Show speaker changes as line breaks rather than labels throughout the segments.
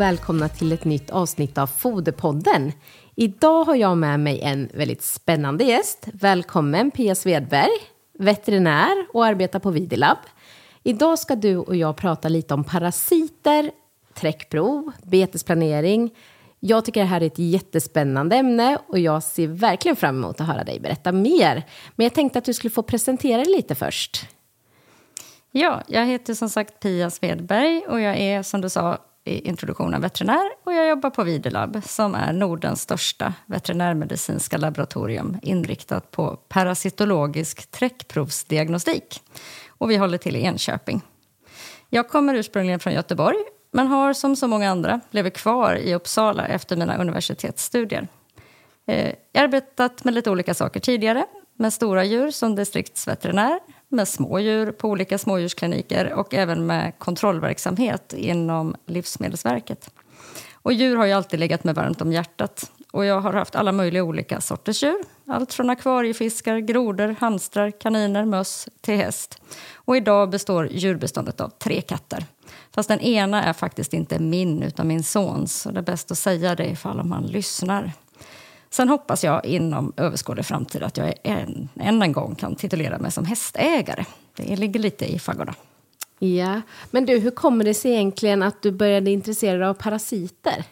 och välkomna till ett nytt avsnitt av Foderpodden. Idag har jag med mig en väldigt spännande gäst. Välkommen Pia Svedberg, veterinär och arbetar på Vidilab. Idag ska du och jag prata lite om parasiter, träckprov, betesplanering. Jag tycker det här är ett jättespännande ämne och jag ser verkligen fram emot att höra dig berätta mer. Men jag tänkte att du skulle få presentera dig lite först.
Ja, jag heter som sagt Pia Svedberg och jag är som du sa i av veterinär och jag jobbar på Videlab som är Nordens största veterinärmedicinska laboratorium inriktat på parasitologisk träckprovsdiagnostik. Och vi håller till i Enköping. Jag kommer ursprungligen från Göteborg men har som så många andra blivit kvar i Uppsala efter mina universitetsstudier. Eh, jag har arbetat med lite olika saker tidigare, med stora djur som distriktsveterinär, med smådjur på olika smådjurskliniker och även med kontrollverksamhet inom Livsmedelsverket. Och djur har ju alltid legat mig varmt om hjärtat. Och jag har haft alla möjliga olika sorters djur. Allt från akvariefiskar, grodor, hamstrar, kaniner, möss till häst. Och idag består djurbeståndet av tre katter. Fast den ena är faktiskt inte min, utan min sons. Så det är bäst att säga det ifall man lyssnar. Sen hoppas jag inom överskådlig framtid att jag än, än en gång kan titulera mig som hästägare. Det ligger lite i faggorna.
Ja, men du, hur kommer det sig egentligen att du började intressera dig av parasiter?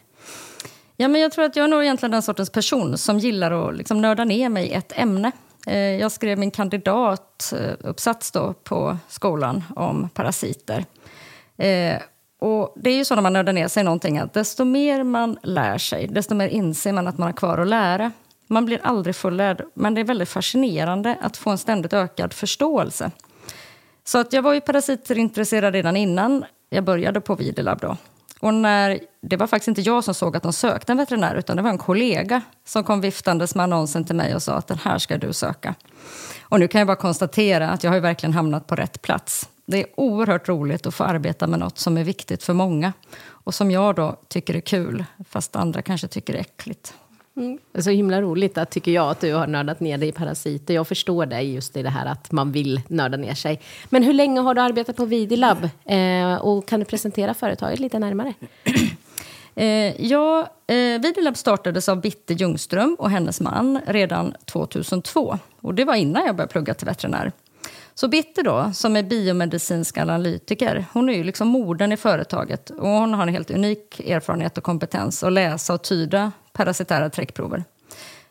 Ja, men jag tror att jag är nog egentligen den sortens person som gillar att liksom nörda ner mig i ett ämne. Eh, jag skrev min kandidatuppsats då på skolan om parasiter. Och det är ju så när man nördar ner sig någonting att desto mer man lär sig, desto mer inser man att man har kvar att lära. Man blir aldrig fullärd, men det är väldigt fascinerande att få en ständigt ökad förståelse. Så att jag var ju parasiterintresserad redan innan jag började på Videlab då. Och när, det var faktiskt inte jag som såg att de sökte en veterinär utan det var en kollega som kom viftandes med annonsen till mig och sa att den här ska du söka. Och nu kan jag bara konstatera att jag har verkligen hamnat på rätt plats. Det är oerhört roligt att få arbeta med något som är viktigt för många och som jag då tycker är kul, fast andra kanske tycker är äckligt.
Mm. Det är så himla roligt att, tycker jag att du har nördat ner dig i parasiter. Jag förstår dig just i det här att man vill nörda ner sig. Men hur länge har du arbetat på Vidilab? Eh, och kan du presentera företaget lite närmare?
eh, ja, eh, Vidilab startades av Bitte Ljungström och hennes man redan 2002. Och det var innan jag började plugga till veterinär. Så Bitte då, som är biomedicinsk analytiker, hon är ju liksom modern i företaget och hon har en helt unik erfarenhet och kompetens att läsa och tyda parasitära träckprover.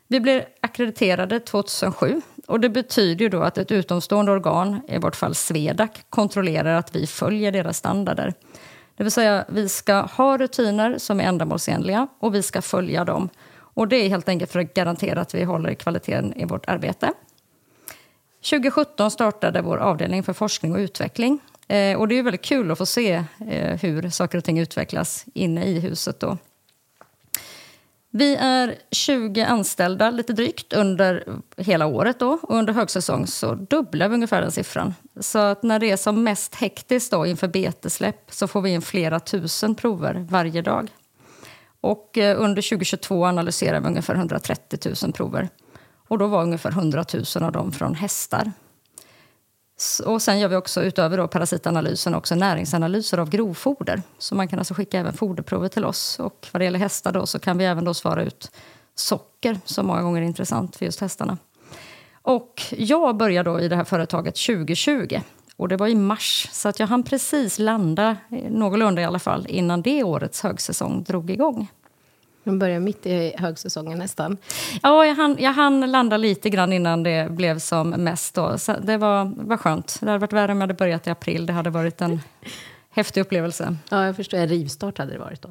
Vi blev akkrediterade 2007 och det betyder ju då att ett utomstående organ, i vårt fall Swedac, kontrollerar att vi följer deras standarder. Det vill säga, vi ska ha rutiner som är ändamålsenliga och vi ska följa dem. Och det är helt enkelt för att garantera att vi håller kvaliteten i vårt arbete. 2017 startade vår avdelning för forskning och utveckling. Eh, och det är väldigt kul att få se eh, hur saker och ting utvecklas inne i huset. Då. Vi är 20 anställda, lite drygt, under hela året. Då. Och under högsäsong så dubblar vi ungefär den siffran. Så att när det är som mest hektiskt då, inför betesläpp så får vi in flera tusen prover varje dag. Och eh, under 2022 analyserar vi ungefär 130 000 prover. Och då var ungefär 100 000 av dem från hästar. Och sen gör vi också utöver då parasitanalysen också näringsanalyser av grovfoder. Så man kan alltså skicka även foderprover till oss. Och vad det gäller hästar då så kan vi även då svara ut socker som många gånger är intressant för just hästarna. Och jag började då i det här företaget 2020 och det var i mars så att jag hann precis landa, eh, någorlunda i alla fall, innan det årets högsäsong drog igång.
De börjar mitt i högsäsongen nästan.
Ja, jag hann, jag hann landa lite grann innan det blev som mest. Då. Så det var, var skönt. Det hade varit värre om jag hade börjat i april. Det hade varit en häftig upplevelse.
Ja, jag förstår. En rivstart hade det varit då.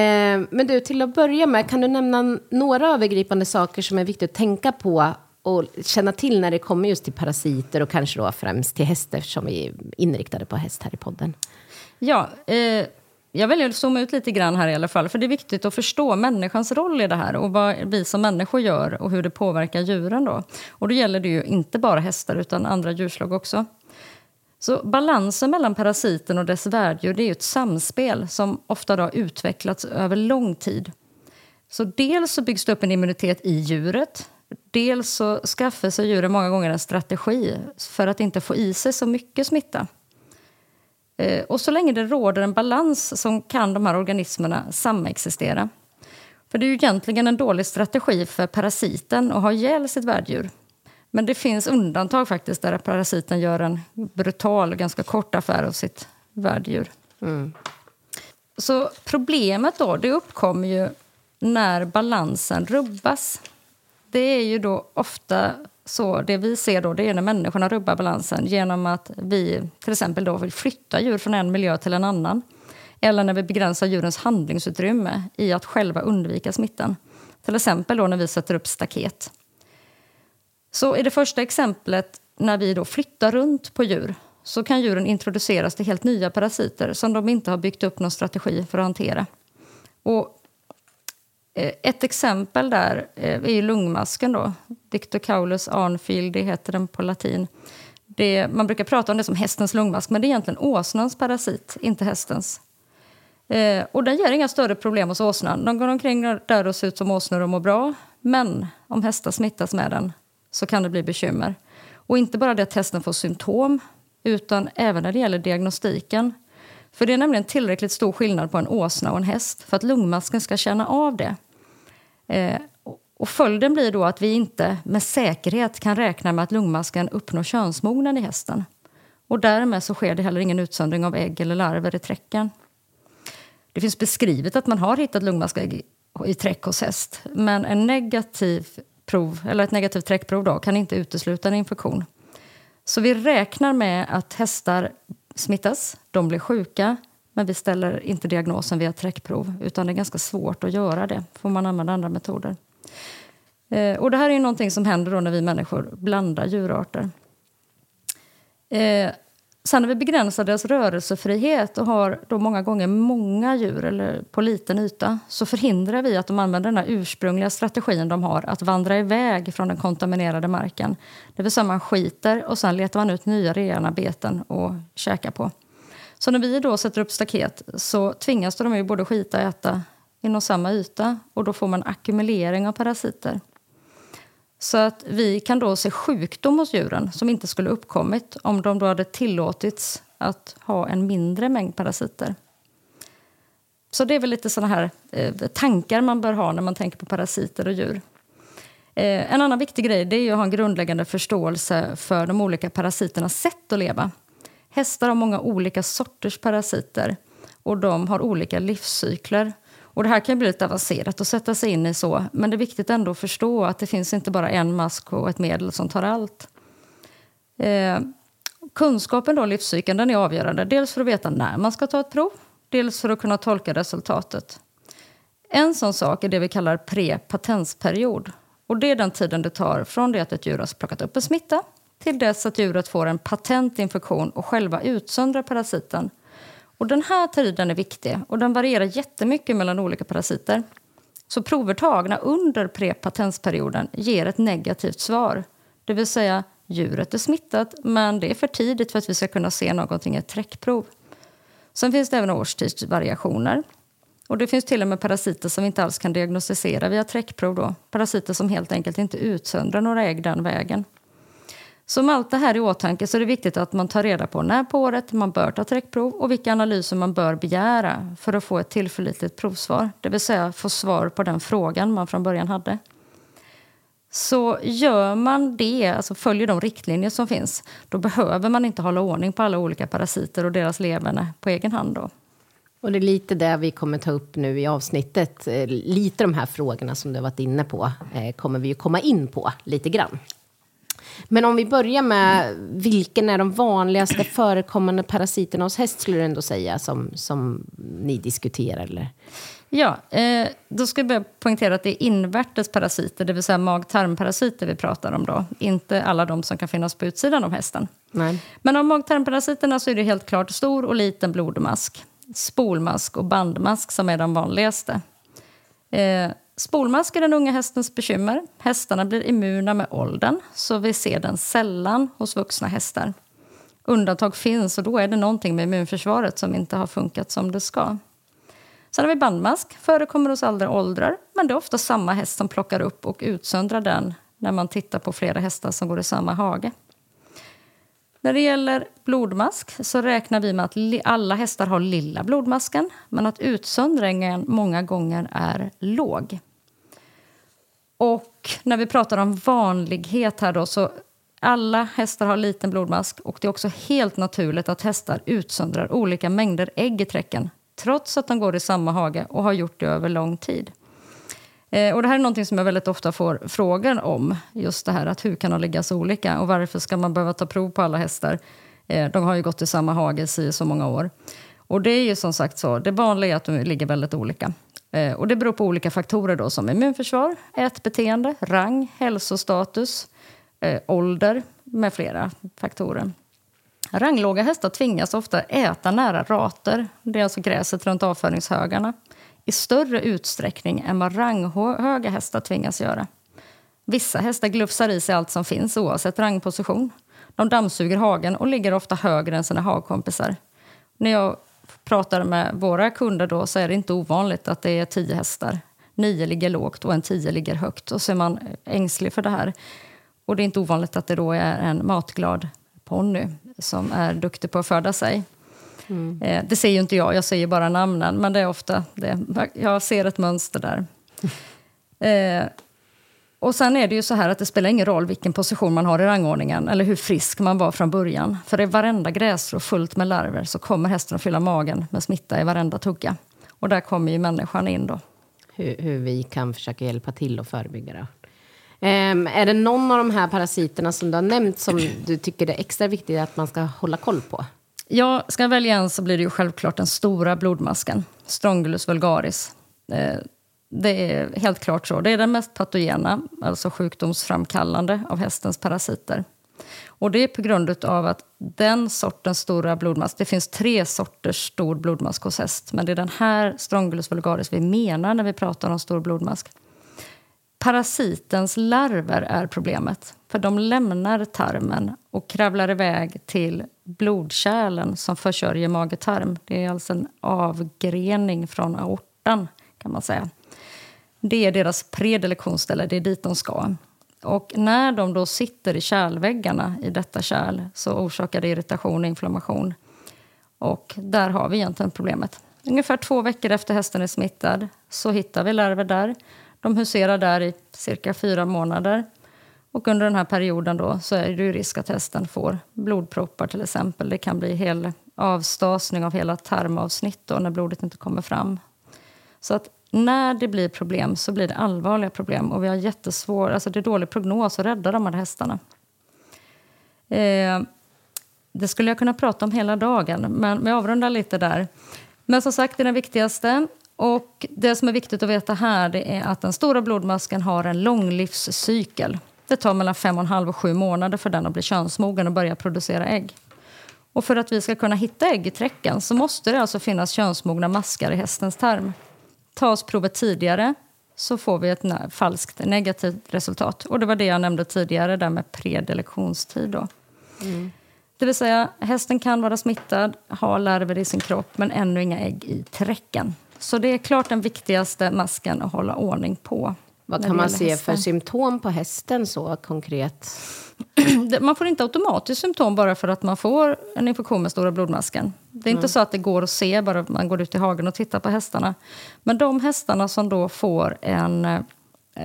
Eh, men du, till att börja med, kan du nämna några övergripande saker som är viktigt att tänka på och känna till när det kommer just till parasiter och kanske då främst till häst eftersom vi är inriktade på häst här i podden?
Ja, eh, jag väljer att zooma ut lite grann här i alla fall, för det är viktigt att förstå människans roll i det här och vad vi som människor gör och hur det påverkar djuren. Då. Och då gäller det ju inte bara hästar utan andra djurslag också. Så balansen mellan parasiten och dess värddjur det är ett samspel som ofta har utvecklats över lång tid. Så dels så byggs det upp en immunitet i djuret. Dels så skaffar sig djuren många gånger en strategi för att inte få i sig så mycket smitta. Eh, och så länge det råder en balans så kan de här organismerna samexistera. För det är ju egentligen en dålig strategi för parasiten att ha ihjäl sitt värddjur. Men det finns undantag faktiskt där parasiten gör en brutal, ganska kort affär av sitt värddjur. Mm. Så problemet då, det uppkommer ju när balansen rubbas. Det är ju då ofta så, det vi ser då, det är när människorna rubbar balansen genom att vi till exempel då vill flytta djur från en miljö till en annan. Eller när vi begränsar djurens handlingsutrymme i att själva undvika smittan. Till exempel då när vi sätter upp staket. Så i det första exemplet, när vi då flyttar runt på djur så kan djuren introduceras till helt nya parasiter som de inte har byggt upp någon strategi för att hantera. Och Eh, ett exempel där eh, är lungmasken. Då. Dictocaulus arnfield, heter den på latin. Det, man brukar prata om det som hästens lungmask, men det är egentligen åsnans parasit, inte hästens. Eh, och den ger inga större problem hos åsnan. De går omkring där och ser ut som åsnor och mår bra. Men om hästar smittas med den så kan det bli bekymmer. Och inte bara det att hästen får symptom, utan även när det gäller diagnostiken. För det är nämligen tillräckligt stor skillnad på en åsna och en häst för att lungmasken ska känna av det. Eh, och följden blir då att vi inte med säkerhet kan räkna med att lungmasken uppnår könsmognaden i hästen. Och därmed så sker det heller ingen utsöndring av ägg eller larver i träcken. Det finns beskrivet att man har hittat lungmaskägg i träck hos häst men en negativ prov, eller ett negativt träckprov då, kan inte utesluta en infektion. Så vi räknar med att hästar smittas, de blir sjuka men vi ställer inte diagnosen via träckprov utan det är ganska svårt att göra det. får man använda andra metoder. Eh, och det här är någonting som händer då när vi människor blandar djurarter. Eh, Sen när vi begränsar deras rörelsefrihet och har då många gånger många djur eller på liten yta så förhindrar vi att de använder den här ursprungliga strategin de har att vandra iväg från den kontaminerade marken. Det vill säga man skiter och sen letar man ut nya rena beten att käka på. Så när vi då sätter upp staket så tvingas de ju både skita och äta inom samma yta och då får man ackumulering av parasiter. Så att vi kan då se sjukdom hos djuren som inte skulle uppkommit om de då hade tillåtits att ha en mindre mängd parasiter. Så det är väl lite såna här eh, tankar man bör ha när man tänker på parasiter och djur. Eh, en annan viktig grej det är att ha en grundläggande förståelse för de olika parasiternas sätt att leva. Hästar har många olika sorters parasiter och de har olika livscykler. Och det här kan bli lite avancerat att sätta sig in i så, men det är viktigt ändå att förstå att det finns inte bara en mask och ett medel som tar allt. Eh, kunskapen om livscykeln den är avgörande, dels för att veta när man ska ta ett prov, dels för att kunna tolka resultatet. En sån sak är det vi kallar prepatensperiod. Och det är den tiden det tar från det att ett djur har plockat upp en smitta till dess att djuret får en patentinfektion och själva utsöndrar parasiten och den här tiden är viktig och den varierar jättemycket mellan olika parasiter. Så prover tagna under prepatensperioden ger ett negativt svar. Det vill säga djuret är smittat men det är för tidigt för att vi ska kunna se någonting i ett träckprov. Sen finns det även årstidsvariationer. Och det finns till och med parasiter som vi inte alls kan diagnostisera via träckprov. Då. Parasiter som helt enkelt inte utsöndrar några ägg den vägen. Så med allt det här i åtanke så är det viktigt att man tar reda på när på året man bör ta träckprov och vilka analyser man bör begära för att få ett tillförlitligt provsvar. Det vill säga få svar på den frågan man från början hade. Så gör man det, alltså följer de riktlinjer som finns, då behöver man inte hålla ordning på alla olika parasiter och deras leverne på egen hand. Då.
Och det är lite det vi kommer ta upp nu i avsnittet. Eh, lite de här frågorna som du har varit inne på eh, kommer vi ju komma in på lite grann. Men om vi börjar med vilken är de vanligaste förekommande parasiterna hos häst skulle du ändå säga som, som ni diskuterar? Eller?
Ja, eh, då ska jag börja poängtera att det är invärtes parasiter, det vill säga mag-tarmparasiter vi pratar om då. Inte alla de som kan finnas på utsidan av hästen.
Nej.
Men av mag-tarmparasiterna så är det helt klart stor och liten blodmask, spolmask och bandmask som är de vanligaste. Eh, Spolmask är den unga hästens bekymmer. Hästarna blir immuna med åldern, så vi ser den sällan hos vuxna hästar. Undantag finns och då är det någonting med immunförsvaret som inte har funkat som det ska. Sen har vi bandmask, förekommer hos alla åldrar, men det är ofta samma häst som plockar upp och utsöndrar den när man tittar på flera hästar som går i samma hage. När det gäller blodmask så räknar vi med att alla hästar har lilla blodmasken men att utsöndringen många gånger är låg. Och när vi pratar om vanlighet här då så alla hästar har liten blodmask och det är också helt naturligt att hästar utsöndrar olika mängder ägg i träcken trots att de går i samma hage och har gjort det över lång tid. Eh, och det här är någonting som jag väldigt ofta får frågor om. Just det här att hur kan de ligga så olika och varför ska man behöva ta prov på alla hästar? Eh, de har ju gått i samma hage i så många år. Och det är ju som sagt så, det vanliga är att de ligger väldigt olika. Eh, och det beror på olika faktorer då som immunförsvar, ätbeteende, rang, hälsostatus, eh, ålder med flera faktorer. Ranglåga hästar tvingas ofta äta nära rater, det är alltså gräset runt avföringshögarna, i större utsträckning än vad ranghöga hästar tvingas göra. Vissa hästar glufsar i sig allt som finns oavsett rangposition. De dammsuger hagen och ligger ofta högre än sina hagkompisar. När jag pratar med våra kunder då så är det inte ovanligt att det är tio hästar. Nio ligger lågt och en tio ligger högt. Och så är man ängslig för det här. Och det är inte ovanligt att det då är en matglad ponny som är duktig på att föda sig. Mm. Eh, det ser ju inte jag, jag säger bara namnen, men det är ofta det. Jag ser ett mönster där. Eh, och sen är det ju så här att det spelar ingen roll vilken position man har i rangordningen eller hur frisk man var från början. För i varenda grässtrå fullt med larver så kommer hästen att fylla magen med smitta i varenda tugga. Och där kommer ju människan in då.
Hur, hur vi kan försöka hjälpa till och förebygga det. Um, är det någon av de här parasiterna som du har nämnt som du tycker det är extra viktigt att man ska hålla koll på?
Ja, ska jag välja en så blir det ju självklart den stora blodmasken, Strongylus vulgaris. Eh, det är helt klart så. Det är den mest patogena, alltså sjukdomsframkallande, av hästens parasiter. Och det är på grund av att den sortens stora blodmask, det finns tre sorters stor blodmask hos häst, men det är den här Strongylus vulgaris vi menar när vi pratar om stor blodmask. Parasitens larver är problemet, för de lämnar tarmen och kravlar iväg till blodkärlen som försörjer mage-tarm. Det är alltså en avgrening från aortan, kan man säga. Det är deras predilektionsställe, det är dit de ska. Och när de då sitter i kärlväggarna i detta kärl så orsakar det irritation och inflammation. Och där har vi egentligen problemet. Ungefär två veckor efter hästen är smittad så hittar vi larver där. De huserar där i cirka fyra månader. Och under den här perioden då så är det risk att hästen får blodproppar till exempel. Det kan bli hel avstasning av hela tarmavsnitt då, när blodet inte kommer fram. Så att när det blir problem så blir det allvarliga problem och vi har jättesvår, alltså det är dålig prognos att rädda de här hästarna. Eh, det skulle jag kunna prata om hela dagen, men jag avrundar lite där. Men som sagt, det är den viktigaste. Och det som är viktigt att veta här det är att den stora blodmasken har en lång livscykel. Det tar mellan fem och en halv och sju månader för den att bli könsmogen och börja producera ägg. Och för att vi ska kunna hitta ägg i träcken så måste det alltså finnas könsmogna maskar i hästens tarm. Tas provet tidigare så får vi ett falskt negativt resultat. Och Det var det jag nämnde tidigare, där med predelektionstid. Då. Mm. Det vill säga, hästen kan vara smittad, ha larver i sin kropp men ännu inga ägg i träcken. Så det är klart den viktigaste masken att hålla ordning på.
Vad kan man se hästen. för symptom på hästen så konkret?
man får inte automatiskt symptom bara för att man får en infektion med stora blodmasken. Det är mm. inte så att det går att se bara man går ut i hagen och tittar på hästarna. Men de hästarna som då får en eh,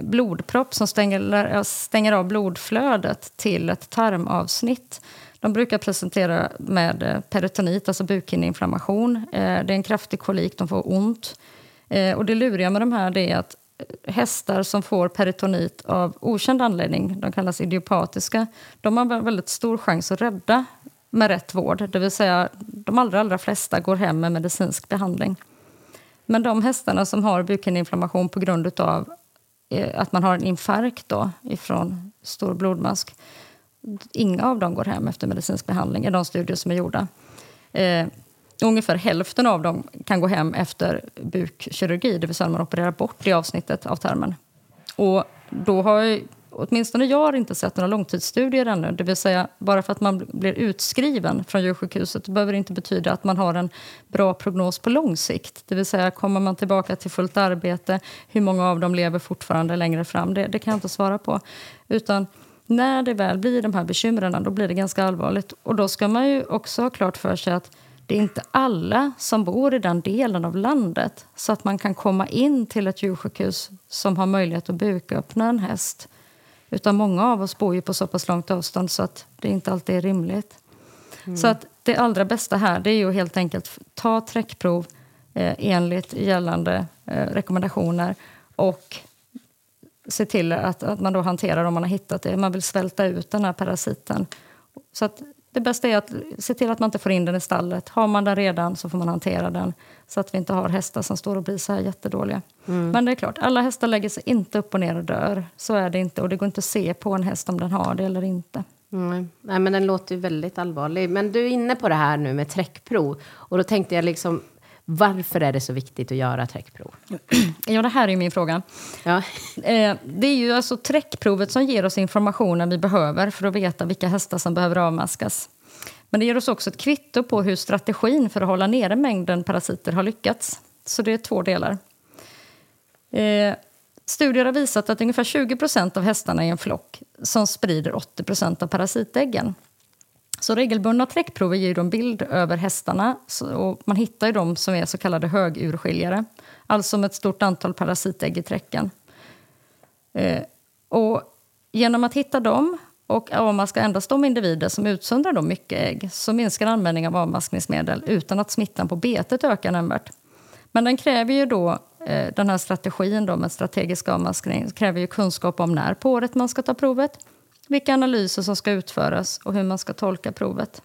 blodpropp som stänger, stänger av blodflödet till ett tarmavsnitt de brukar presentera med eh, peritonit, alltså bukhinneinflammation. Eh, det är en kraftig kolik, de får ont. Och det luriga med de här är att hästar som får peritonit av okänd anledning, de kallas idiopatiska, de har väldigt stor chans att rädda med rätt vård. Det vill säga, de allra, allra flesta går hem med medicinsk behandling. Men de hästarna som har bukhinneinflammation på grund av eh, att man har en infarkt då, ifrån stor blodmask, inga av dem går hem efter medicinsk behandling i de studier som är gjorda. Eh, Ungefär hälften av dem kan gå hem efter bukkirurgi, det vill säga man opererar bort det avsnittet av tarmen. Och då har jag, åtminstone jag har inte sett några långtidsstudier ännu. Det vill säga, bara för att man blir utskriven från djursjukhuset behöver det inte betyda att man har en bra prognos på lång sikt. Det vill säga, kommer man tillbaka till fullt arbete, hur många av dem lever fortfarande längre fram? Det, det kan jag inte svara på. Utan när det väl blir de här bekymren, då blir det ganska allvarligt. Och då ska man ju också ha klart för sig att det är inte alla som bor i den delen av landet så att man kan komma in till ett djursjukhus som har möjlighet att buköppna en häst. Utan många av oss bor ju på så pass långt avstånd så att det inte alltid är rimligt. Mm. Så att det allra bästa här det är ju helt enkelt ta träckprov eh, enligt gällande eh, rekommendationer och se till att, att man då hanterar om man har hittat det. Man vill svälta ut den här parasiten. Så att det bästa är att se till att man inte får in den i stallet. Har man den redan så får man hantera den så att vi inte har hästar som står och blir så här jättedåliga. Mm. Men det är klart, alla hästar lägger sig inte upp och ner och dör. Så är det inte och det går inte att se på en häst om den har det eller inte.
Mm. Nej, men den låter ju väldigt allvarlig. Men du är inne på det här nu med träckprov. Och då tänkte jag liksom, varför är det så viktigt att göra träckprov?
Ja, det här är min fråga. Ja. Eh, det är ju alltså träckprovet som ger oss informationen vi behöver för att veta vilka hästar som behöver avmaskas. Men det ger oss också ett kvitto på hur strategin för att hålla nere mängden parasiter har lyckats. Så det är två delar. Eh, studier har visat att ungefär 20% av hästarna i en flock som sprider 80% av parasitäggen. Så regelbundna träckprover ger ju en bild över hästarna och man hittar ju de som är så kallade högurskiljare, alltså med ett stort antal parasitägg i träcken. Eh, och genom att hitta dem och avmaska endast de individer som utsöndrar då mycket ägg så minskar användningen av avmaskningsmedel utan att smittan på betet ökar nämnvärt. Men den kräver ju då, eh, den här strategin då med strategisk avmaskning kräver ju kunskap om när på året man ska ta provet vilka analyser som ska utföras och hur man ska tolka provet.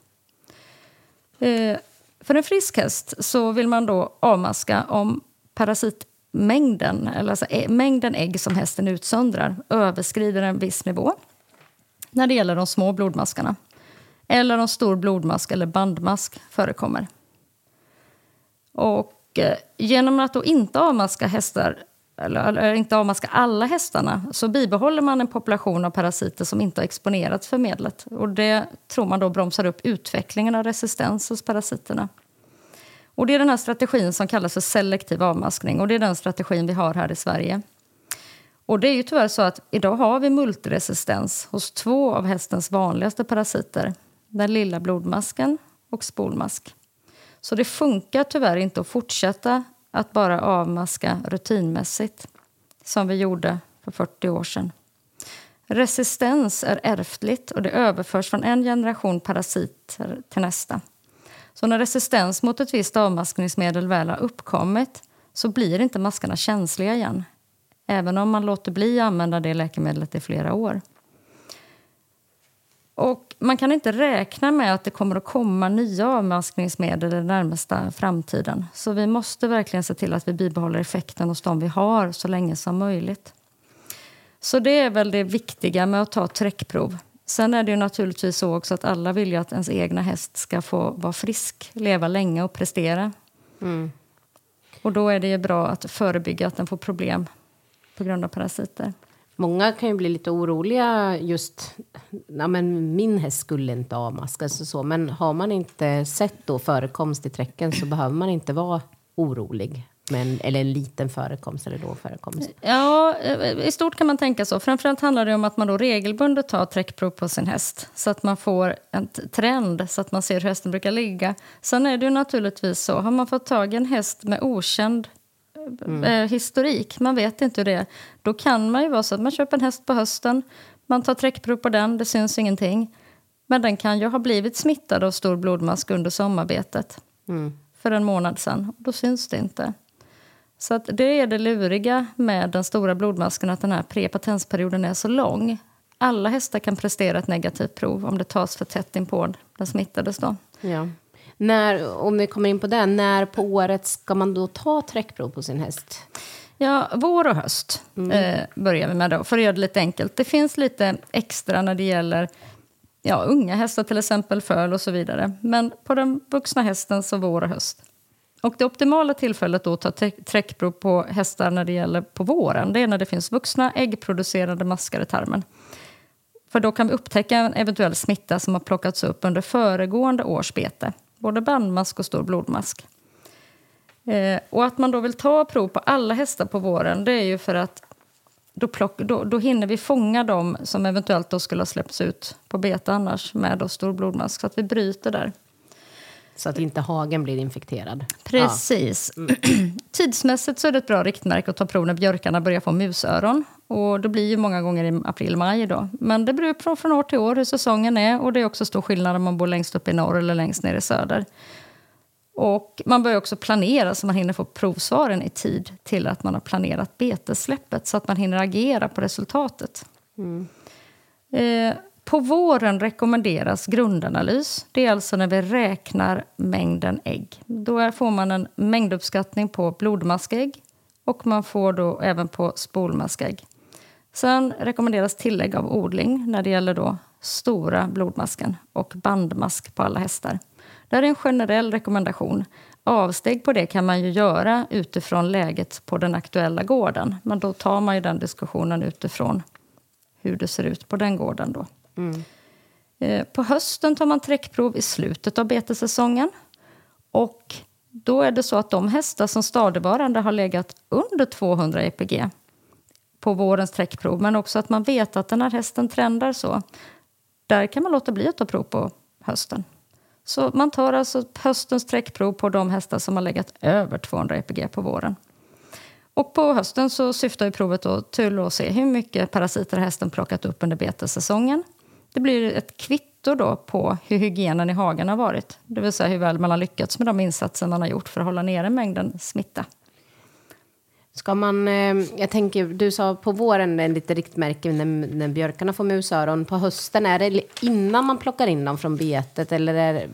Eh, för en frisk häst så vill man då avmaska om parasitmängden, eller alltså eh, mängden ägg som hästen utsöndrar överskrider en viss nivå när det gäller de små blodmaskarna eller om stor blodmask eller bandmask förekommer. Och eh, genom att då inte avmaska hästar eller, eller inte avmaska alla hästarna så bibehåller man en population av parasiter som inte har exponerats för medlet. Och det tror man då bromsar upp utvecklingen av resistens hos parasiterna. Och det är den här strategin som kallas för selektiv avmaskning och det är den strategin vi har här i Sverige. Och det är ju tyvärr så att idag har vi multiresistens hos två av hästens vanligaste parasiter. Den lilla blodmasken och spolmask. Så det funkar tyvärr inte att fortsätta att bara avmaska rutinmässigt, som vi gjorde för 40 år sedan. Resistens är ärftligt och det överförs från en generation parasiter till nästa. Så när resistens mot ett visst avmaskningsmedel väl har uppkommit så blir inte maskarna känsliga igen även om man låter bli att använda det läkemedlet i flera år. Och man kan inte räkna med att det kommer att komma nya avmaskningsmedel den närmaste framtiden. Så vi måste verkligen se till att vi bibehåller effekten hos de vi har så länge som möjligt. Så det är väl det viktiga med att ta träckprov. Sen är det ju naturligtvis så också att alla vill ju att ens egna häst ska få vara frisk, leva länge och prestera. Mm. Och då är det ju bra att förebygga att den får problem på grund av parasiter.
Många kan ju bli lite oroliga just, ja men min häst skulle inte avmaskas och så, men har man inte sett då förekomst i träcken så behöver man inte vara orolig. Men, eller en liten förekomst eller då förekomst?
Ja, eh, i stort kan man tänka så. Framförallt handlar det om att man då regelbundet tar träckprov på sin häst så att man får en trend, så att man ser hur hästen brukar ligga. Sen är det ju naturligtvis så, har man fått tag i en häst med okänd mm. eh, historik, man vet inte hur det är. Då kan man ju vara så att man köper en häst på hösten, man tar träckprov på den, det syns ingenting. Men den kan ju ha blivit smittad av stor blodmask under sommarbetet mm. för en månad sedan. Då syns det inte. Så att det är det luriga med den stora blodmasken, att den här prepatensperioden är så lång. Alla hästar kan prestera ett negativt prov om det tas för tätt inpå den smittades. Då.
Ja. När, om vi kommer in på det, när på året ska man då ta träckprov på sin häst?
Ja, vår och höst mm. eh, börjar vi med då, för att göra det lite enkelt. Det finns lite extra när det gäller ja, unga hästar, till exempel föl och så vidare. Men på den vuxna hästen så vår och höst. Och det optimala tillfället då att ta träckprov på hästar när det gäller på våren, det är när det finns vuxna äggproducerande maskar i tarmen. För då kan vi upptäcka en eventuell smitta som har plockats upp under föregående års bete både bandmask och stor blodmask. Eh, och att man då vill ta prov på alla hästar på våren det är ju för att då, plock, då, då hinner vi fånga dem som eventuellt då skulle ha släppts ut på bete annars med då stor blodmask. Så att vi bryter där.
Så att inte hagen blir infekterad.
Precis. Ja. Mm. Tidsmässigt så är det ett bra riktmärke att ta prov när björkarna börjar få musöron. Och det blir ju många gånger i april-maj då. Men det beror på från år till år hur säsongen är. Och det är också stor skillnad om man bor längst upp i norr eller längst ner i söder. Och man bör också planera så man hinner få provsvaren i tid till att man har planerat betessläppet så att man hinner agera på resultatet. Mm. Eh, på våren rekommenderas grundanalys. Det är alltså när vi räknar mängden ägg. Då får man en mängduppskattning på blodmaskägg och man får då även på spolmaskägg. Sen rekommenderas tillägg av odling när det gäller då stora blodmasken och bandmask på alla hästar. Det är en generell rekommendation. Avsteg på det kan man ju göra utifrån läget på den aktuella gården. Men då tar man ju den diskussionen utifrån hur det ser ut på den gården. Då. Mm. Eh, på hösten tar man träckprov i slutet av betesäsongen. Och då är det så att de hästar som stadigvarande har legat under 200 EPG på vårens träckprov, men också att man vet att den här hästen trendar så, där kan man låta bli att ta prov på hösten. Så man tar alltså höstens träckprov på de hästar som har legat över 200 EPG på våren. Och på hösten så syftar provet då till att se hur mycket parasiter hästen plockat upp under betessäsongen. Det blir ett kvitto då på hur hygienen i hagen har varit. Det vill säga hur väl man har lyckats med de insatser man har gjort för att hålla nere mängden smitta.
Ska man, eh, jag tänker, du sa på våren är lite riktmärke när, när björkarna får musöron. På hösten, är det innan man plockar in dem från betet eller är,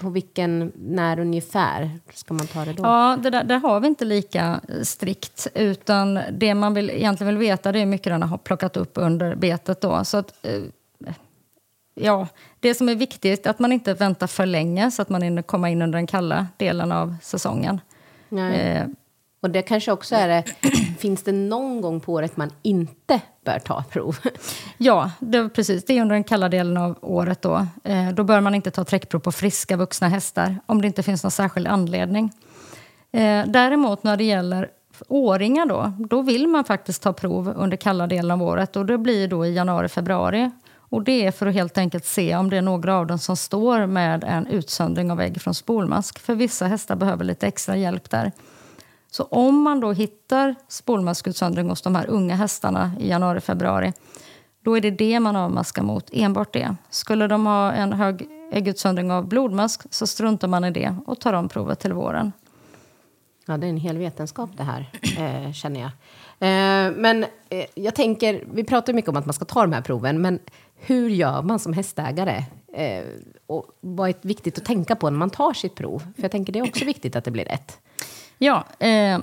på vilken, när ungefär ska man ta det då?
Ja, det där, där har vi inte lika strikt. Utan det man vill, egentligen vill veta det är hur mycket den har plockat upp under betet. Då. Så att, eh, ja, det som är viktigt är att man inte väntar för länge så att man hinner komma in under den kalla delen av säsongen.
Eh, och det kanske också är det, finns det någon gång på året man inte bör ta prov?
Ja, det, precis. Det är under den kalla delen av året. Då. Eh, då bör man inte ta träckprov på friska vuxna hästar om det inte finns någon särskild anledning. Eh, däremot när det gäller åringar då, då vill man faktiskt ta prov under kalla delen av året och det blir då i januari, februari. Och det är för att helt enkelt se om det är några av dem som står med en utsöndring av ägg från spolmask. För vissa hästar behöver lite extra hjälp där. Så om man då hittar spolmaskutsöndring hos de här unga hästarna i januari, februari, då är det det man avmaskar mot, enbart det. Skulle de ha en hög äggutsöndring av blodmask så struntar man i det och tar om provet till våren.
Ja, det är en hel vetenskap det här, eh, känner jag. Eh, men eh, jag tänker, vi pratar mycket om att man ska ta de här proven, men hur gör man som hästägare? Eh, och vad är viktigt att tänka på när man tar sitt prov? För jag tänker det är också viktigt att det blir rätt.
Ja, eh,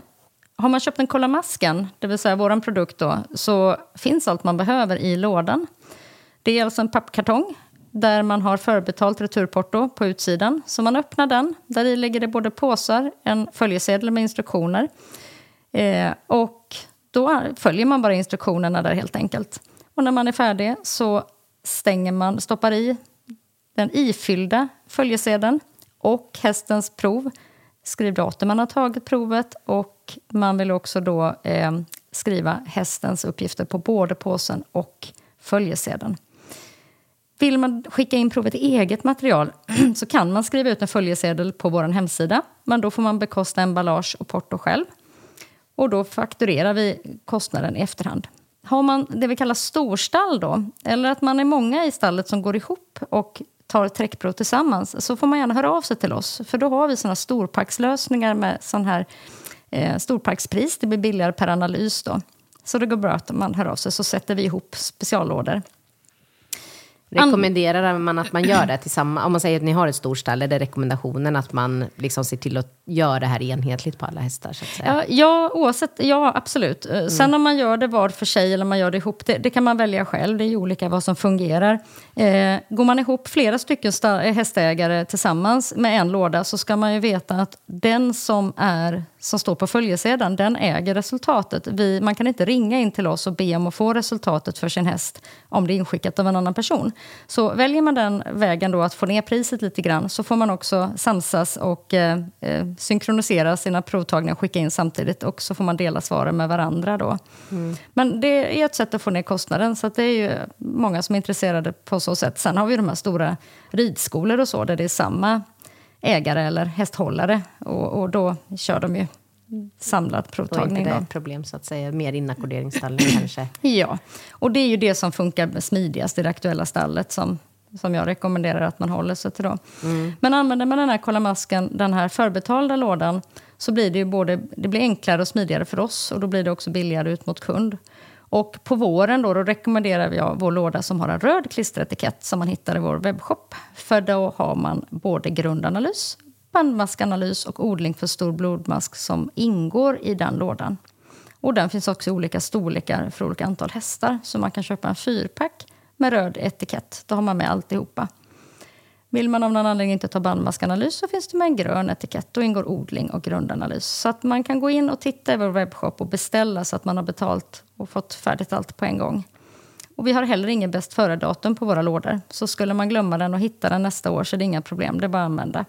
har man köpt en Kolamasken, det vill säga vår produkt då, så finns allt man behöver i lådan. Det är alltså en pappkartong där man har förbetalt returporto på utsidan. Så man öppnar den, där i ligger det både påsar, en följesedel med instruktioner. Eh, och då följer man bara instruktionerna där helt enkelt. Och när man är färdig så stänger man, stoppar i den ifyllda följesedeln och hästens prov skriv datum man har tagit provet och man vill också då eh, skriva hästens uppgifter på både påsen och följesedeln. Vill man skicka in provet i eget material så kan man skriva ut en följesedel på vår hemsida. Men då får man bekosta emballage och porto själv. Och då fakturerar vi kostnaden i efterhand. Har man det vi kallar storstall då, eller att man är många i stallet som går ihop och tar träckprov tillsammans så får man gärna höra av sig till oss. För då har vi såna storpackslösningar med sån här eh, storpackspris. Det blir billigare per analys då. Så det går bra att man hör av sig så sätter vi ihop speciallådor.
Rekommenderar man att man gör det tillsammans? Om man säger att ni har ett stort stall, är det rekommendationen att man liksom ser till att göra det här enhetligt på alla hästar? Så att säga?
Ja, ja, oavsett, ja, absolut. Eh, mm. Sen om man gör det var för sig eller man gör det ihop, det, det kan man välja själv. Det är ju olika vad som fungerar. Eh, går man ihop flera stycken hästägare tillsammans med en låda så ska man ju veta att den som är som står på följesedeln, den äger resultatet. Vi, man kan inte ringa in till oss och be om att få resultatet för sin häst om det är inskickat av en annan person. Så väljer man den vägen då att få ner priset lite grann så får man också samsas och eh, eh synkronisera sina provtagningar och skicka in samtidigt och så får man dela svaren med varandra. Då. Mm. Men det är ett sätt att få ner kostnaden, så det är ju många som är intresserade på så sätt. Sen har vi de här stora ridskolor och så, där det är samma ägare eller hästhållare och, och då kör de ju samlad provtagning. Då är
inte det ett problem, så att säga. Mer inackorderingsstallning kanske?
Ja, och det är ju det som funkar smidigast i det aktuella stallet som, som jag rekommenderar att man håller sig till. Då. Mm. Men använder man den här Kolla masken, den här förbetalda lådan, så blir det ju både det blir enklare och smidigare för oss och då blir det också billigare ut mot kund. Och på våren då, då rekommenderar jag vår låda som har en röd klisteretikett som man hittar i vår webbshop. För då har man både grundanalys, bandmaskanalys och odling för stor blodmask som ingår i den lådan. Och den finns också i olika storlekar för olika antal hästar. Så man kan köpa en fyrpack med röd etikett. Då har man med alltihopa. Vill man av någon anledning inte ta bandmaskanalys så finns det med en grön etikett. Då ingår odling och grundanalys. Så att man kan gå in och titta i vår webbshop och beställa så att man har betalt och fått färdigt allt på en gång. Och vi har heller ingen bäst före-datum på våra lådor. Så skulle man glömma den och hitta den nästa år så är det inga problem. Det är bara att använda.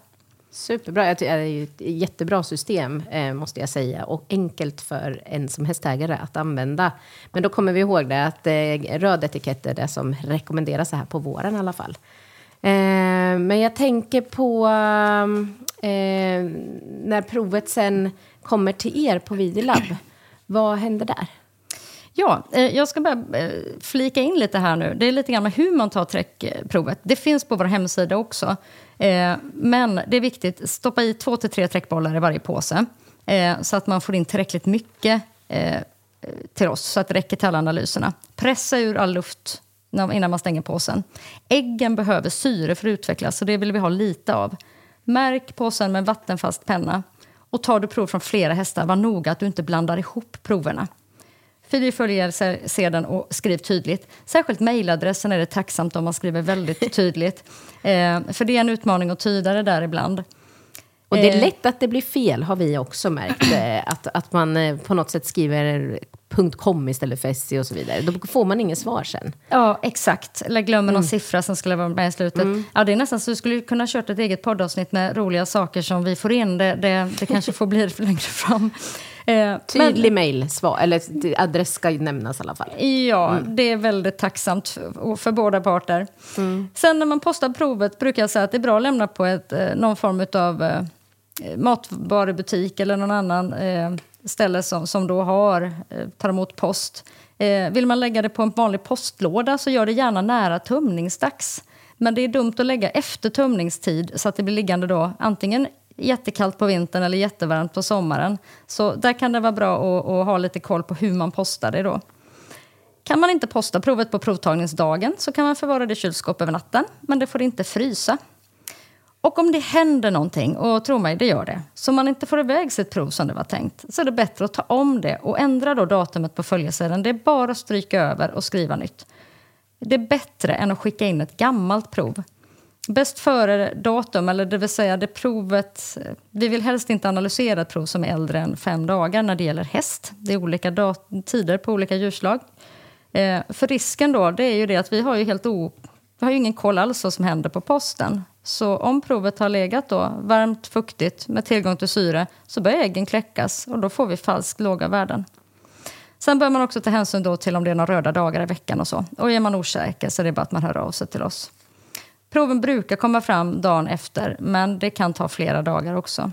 Superbra. Det är ett jättebra system, eh, måste jag säga. Och enkelt för en som hästägare att använda. Men då kommer vi ihåg det, att eh, röd etikett är det som rekommenderas här på våren i alla fall. Eh, men jag tänker på eh, när provet sen kommer till er på Vidilab. Vad händer där?
Ja, eh, jag ska bara eh, flika in lite här nu. Det är lite grann med hur man tar träckprovet. Det finns på vår hemsida också. Eh, men det är viktigt, stoppa i två till tre träckbollar i varje påse. Så att man får in tillräckligt mycket till oss, så att det räcker till alla analyserna. Pressa ur all luft innan man stänger påsen. Äggen behöver syre för att utvecklas, så det vill vi ha lite av. Märk påsen med en vattenfast penna. Och tar du prov från flera hästar, var noga att du inte blandar ihop proverna. Följ sedan och skriv tydligt. Särskilt mejladressen är det tacksamt om man skriver väldigt tydligt. Eh, för det är en utmaning att tyda det där ibland.
Och det är eh. lätt att det blir fel, har vi också märkt. Eh, att, att man eh, på något sätt skriver .com istället för SC och så vidare. Då får man inget svar sen.
Ja, exakt. Eller glömmer någon mm. siffra som skulle vara med i slutet. Mm. Ja, det är nästan så du skulle kunna kört ett eget poddavsnitt med roliga saker som vi får in. Det, det, det kanske får bli längre fram.
Eh, Tydlig mejl, eller adress ska nämnas i alla fall.
Ja, mm. det är väldigt tacksamt för, för båda parter. Mm. Sen när man postar provet brukar jag säga att det är bra att lämna på ett, eh, någon form av eh, matvarubutik eller någon annan eh, ställe som, som då har, eh, tar emot post. Eh, vill man lägga det på en vanlig postlåda så gör det gärna nära tömningsdags. Men det är dumt att lägga efter tömningstid så att det blir liggande då antingen jättekallt på vintern eller jättevarmt på sommaren. Så där kan det vara bra att, att ha lite koll på hur man postar det då. Kan man inte posta provet på provtagningsdagen så kan man förvara det i kylskåp över natten, men det får inte frysa. Och om det händer någonting, och tro mig, det gör det, så man inte får iväg sitt prov som det var tänkt, så är det bättre att ta om det och ändra då datumet på följesedeln. Det är bara att stryka över och skriva nytt. Det är bättre än att skicka in ett gammalt prov. Bäst före-datum, eller det vill säga det provet... Vi vill helst inte analysera ett prov som är äldre än fem dagar när det gäller häst. Det är olika tider på olika djurslag. Eh, för risken då, det är ju det att vi har ju helt o... Vi har ju ingen koll alls vad som händer på posten. Så om provet har legat då varmt, fuktigt med tillgång till syre så börjar äggen kläckas och då får vi falskt låga värden. Sen bör man också ta hänsyn då till om det är några röda dagar i veckan och så. Och är man osäker så är det bara att man hör av sig till oss. Proven brukar komma fram dagen efter, men det kan ta flera dagar också.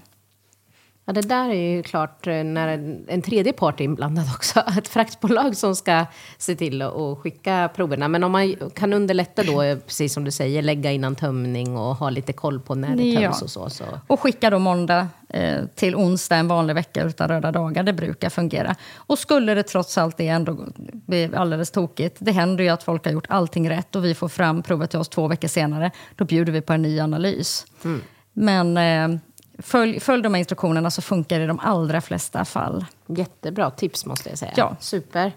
Ja, det där är ju klart eh, när en, tredje part är inblandad också. Ett fraktbolag som ska se till att skicka proverna. Men om man kan underlätta då, eh, precis som du säger, lägga innan tömning och ha lite koll på när det töms ja. och så, så.
Och skicka då måndag eh, till onsdag en vanlig vecka utan röda dagar. Det brukar fungera. Och skulle det trots allt det ändå bli alldeles tokigt. Det händer ju att folk har gjort allting rätt och vi får fram provet till oss två veckor senare. Då bjuder vi på en ny analys. Mm. Men eh, Följ, följ de här instruktionerna så funkar det i de allra flesta fall.
Jättebra tips måste jag säga. Ja. Super.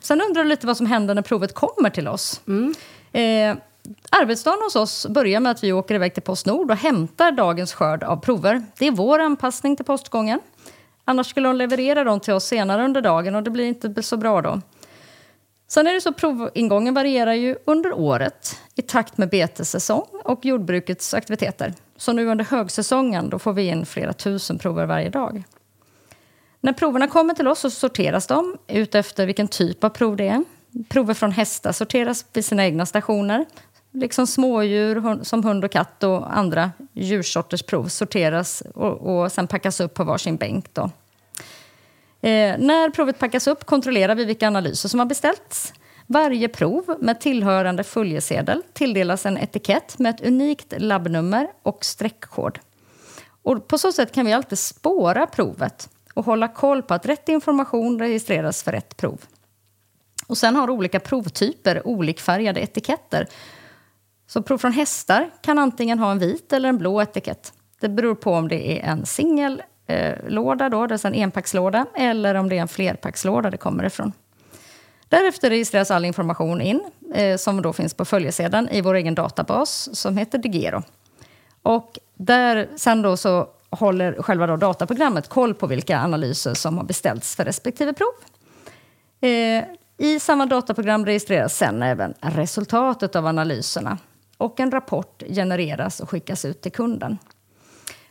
Sen undrar du lite vad som händer när provet kommer till oss. Mm. Eh, arbetsdagen hos oss börjar med att vi åker iväg till Postnord och hämtar dagens skörd av prover. Det är vår anpassning till postgången. Annars skulle de leverera dem till oss senare under dagen och det blir inte så bra då. Sen är det så provingången varierar ju under året i takt med betessäsong och jordbrukets aktiviteter. Så nu under högsäsongen då får vi in flera tusen prover varje dag. När proverna kommer till oss så sorteras de utefter vilken typ av prov det är. Prover från hästar sorteras vid sina egna stationer. Liksom smådjur som hund och katt och andra djursorters prov sorteras och, och sen packas upp på varsin bänk. Då. Eh, när provet packas upp kontrollerar vi vilka analyser som har beställts. Varje prov med tillhörande följesedel tilldelas en etikett med ett unikt labbnummer och streckkod. Och på så sätt kan vi alltid spåra provet och hålla koll på att rätt information registreras för rätt prov. Och sen har olika provtyper olikfärgade etiketter. Så prov från hästar kan antingen ha en vit eller en blå etikett. Det beror på om det är en singellåda, eh, alltså en enpackslåda, eller om det är en flerpackslåda det kommer ifrån. Därefter registreras all information in, eh, som då finns på följesedeln, i vår egen databas som heter Digero. Och där, sen då så håller själva då dataprogrammet koll på vilka analyser som har beställts för respektive prov. Eh, I samma dataprogram registreras sen även resultatet av analyserna och en rapport genereras och skickas ut till kunden.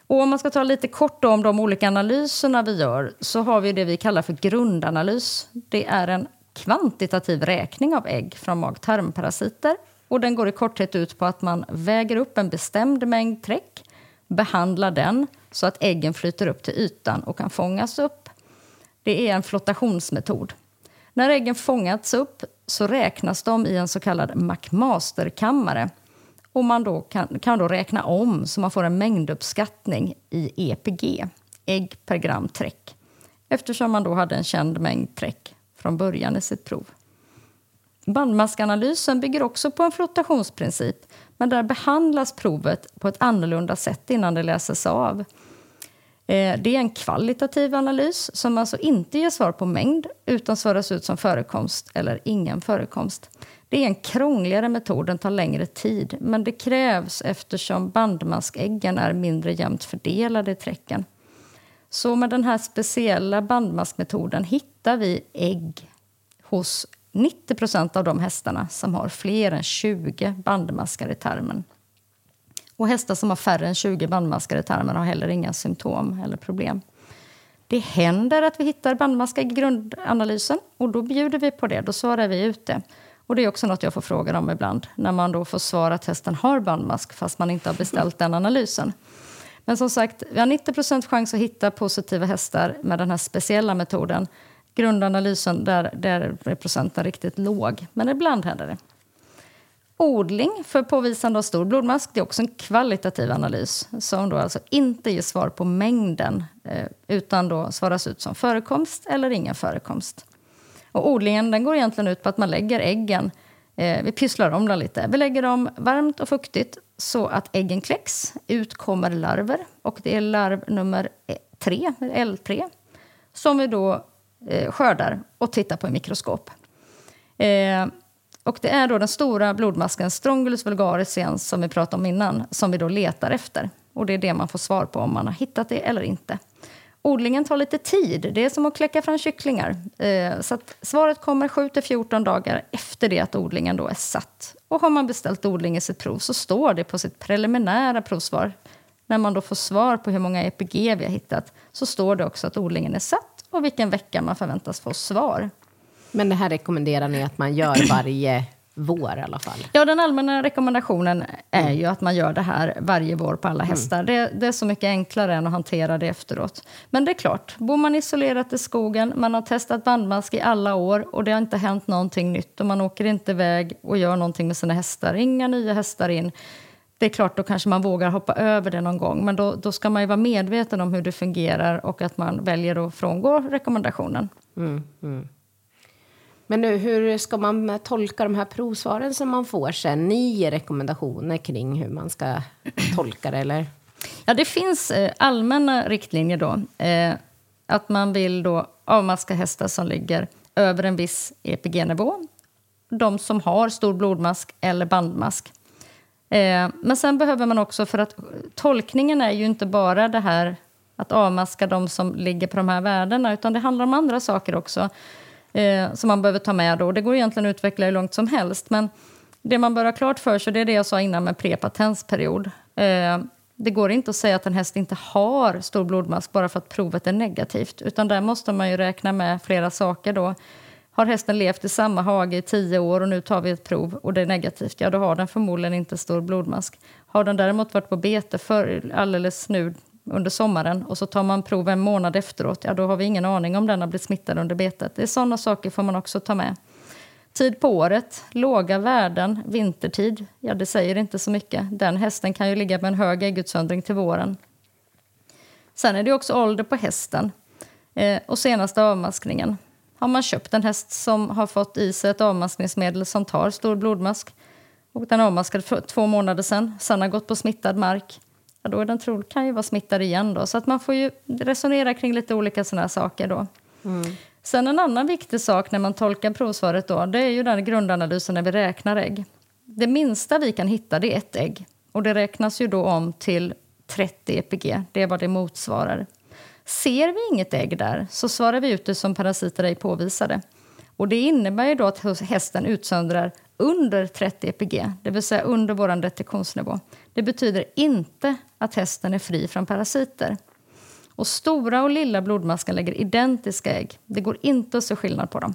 Och om man ska ta lite kort om de olika analyserna vi gör så har vi det vi kallar för grundanalys. Det är en kvantitativ räkning av ägg från mag-tarmparasiter. Och den går i korthet ut på att man väger upp en bestämd mängd träck, behandlar den så att äggen flyter upp till ytan och kan fångas upp. Det är en flottationsmetod. När äggen fångats upp så räknas de i en så kallad McMaster-kammare. Och man då kan, kan då räkna om så man får en mängduppskattning i EPG, ägg per gram träck. Eftersom man då hade en känd mängd träck från början i sitt prov. Bandmaskanalysen bygger också på en flottationsprincip men där behandlas provet på ett annorlunda sätt innan det läses av. Eh, det är en kvalitativ analys som alltså inte ger svar på mängd utan svaras ut som förekomst eller ingen förekomst. Det är en krångligare metod, den tar längre tid men det krävs eftersom bandmaskäggen är mindre jämnt fördelade i träcken. Så med den här speciella bandmaskmetoden hittar vi ägg hos 90 av de hästarna som har fler än 20 bandmaskar i tarmen. Och hästar som har färre än 20 bandmaskar i tarmen har heller inga symptom eller problem. Det händer att vi hittar bandmaskar i grundanalysen och då bjuder vi på det. Då svarar vi ut det. Och det är också något jag får frågor om ibland när man då får svar att hästen har bandmask fast man inte har beställt den analysen. Men som sagt, vi har 90% chans att hitta positiva hästar med den här speciella metoden. Grundanalysen, där, där är procenten riktigt låg. Men ibland händer det. Odling för påvisande av stor blodmask det är också en kvalitativ analys som då alltså inte ger svar på mängden eh, utan då svaras ut som förekomst eller ingen förekomst. Och odlingen den går egentligen ut på att man lägger äggen, Eh, vi pysslar om dem lite, vi lägger dem varmt och fuktigt så att äggen kläcks. Ut kommer larver och det är larv nummer e- tre, L3, som vi då eh, skördar och tittar på i mikroskop. Eh, och det är då den stora blodmasken Strongylus vulgaris som vi pratade om innan, som vi då letar efter. Och det är det man får svar på om man har hittat det eller inte. Odlingen tar lite tid. Det är som att kläcka fram kycklingar. Eh, så svaret kommer 7 14 dagar efter det att odlingen då är satt. Och har man beställt odling i sitt prov så står det på sitt preliminära provsvar när man då får svar på hur många EPG vi har hittat så står det också att odlingen är satt och vilken vecka man förväntas få svar.
Men det här rekommenderar ni att man gör varje vår i alla fall?
Ja, den allmänna rekommendationen är mm. ju att man gör det här varje vår på alla mm. hästar. Mm. Det, det, är så mycket enklare än att hantera det efteråt. Men det är klart, bor man isolerat i skogen, man har testat bandmask i alla år och det har inte hänt någonting nytt och man åker inte iväg och gör någonting med sina hästar, inga nya hästar in. Det är klart, då kanske man vågar hoppa över det någon gång, men då, då ska man ju vara medveten om hur det fungerar och att man väljer att frångå rekommendationen. Mm, mm.
Men nu, hur ska man tolka de här provsvaren som man får sen? Ni ger rekommendationer kring hur man ska tolka det, eller?
Ja, det finns eh, allmänna riktlinjer då. Eh, att man vill då avmaska hästar som ligger över en viss EPG-nivå. De som har stor blodmask eller bandmask. Eh, men sen behöver man också, för att tolkningen är ju inte bara det här att avmaska de som ligger på de här värdena, utan det handlar om andra saker också eh, som man behöver ta med. Då. Det går egentligen att utveckla hur långt som helst. Men det man bör ha klart för sig, det är det jag sa innan med prepatensperiod. Eh, Det går inte att säga att en häst inte har stor blodmask bara för att provet är negativt. Utan där måste man ju räkna med flera saker. Då. Har hästen levt i samma hage i tio år och nu tar vi ett prov och det är negativt, ja då har den förmodligen inte stor blodmask. Har den däremot varit på bete för alldeles nu under sommaren och så tar man prov en månad efteråt, ja då har vi ingen aning om den har blivit smittad under betet. Det är sådana saker får man också ta med. Tid på året, låga värden, vintertid, ja det säger inte så mycket. Den hästen kan ju ligga med en hög äggutsöndring till våren. Sen är det också ålder på hästen eh, och senaste avmaskningen. Har man köpt en häst som har fått i sig ett avmaskningsmedel som tar stor blodmask och den avmaskade för två månader sedan, sen har gått på smittad mark, ja, då är den troligt kan ju vara smittad igen. Då. Så att man får ju resonera kring lite olika sådana saker. Då. Mm. Sen en annan viktig sak när man tolkar provsvaret då, det är ju den grundanalysen när vi räknar ägg. Det minsta vi kan hitta det är ett ägg och det räknas ju då om till 30 EPG, det är vad det motsvarar. Ser vi inget ägg där så svarar vi ut det som parasiter ej påvisade. Och det innebär ju då att hästen utsöndrar under 30 EPG, det vill säga under vår detektionsnivå. Det betyder inte att hästen är fri från parasiter. Och stora och lilla blodmasken lägger identiska ägg. Det går inte att se skillnad på dem.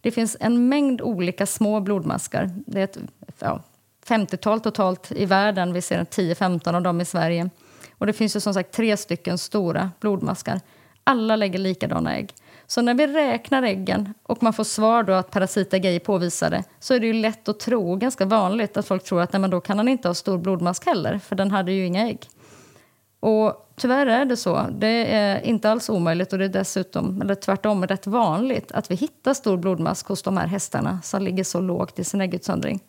Det finns en mängd olika små blodmaskar. Det är ett ja, 50-tal totalt i världen. Vi ser 10-15 av dem i Sverige. Och det finns ju som sagt tre stycken stora blodmaskar. Alla lägger likadana ägg. Så när vi räknar äggen och man får svar då att parasiter är påvisade så är det ju lätt att tro, ganska vanligt, att folk tror att nej, men då kan han inte ha stor blodmask heller, för den hade ju inga ägg. Och tyvärr är det så. Det är inte alls omöjligt och det är dessutom, eller tvärtom, rätt vanligt att vi hittar stor blodmask hos de här hästarna som ligger så lågt i sin äggutsöndring.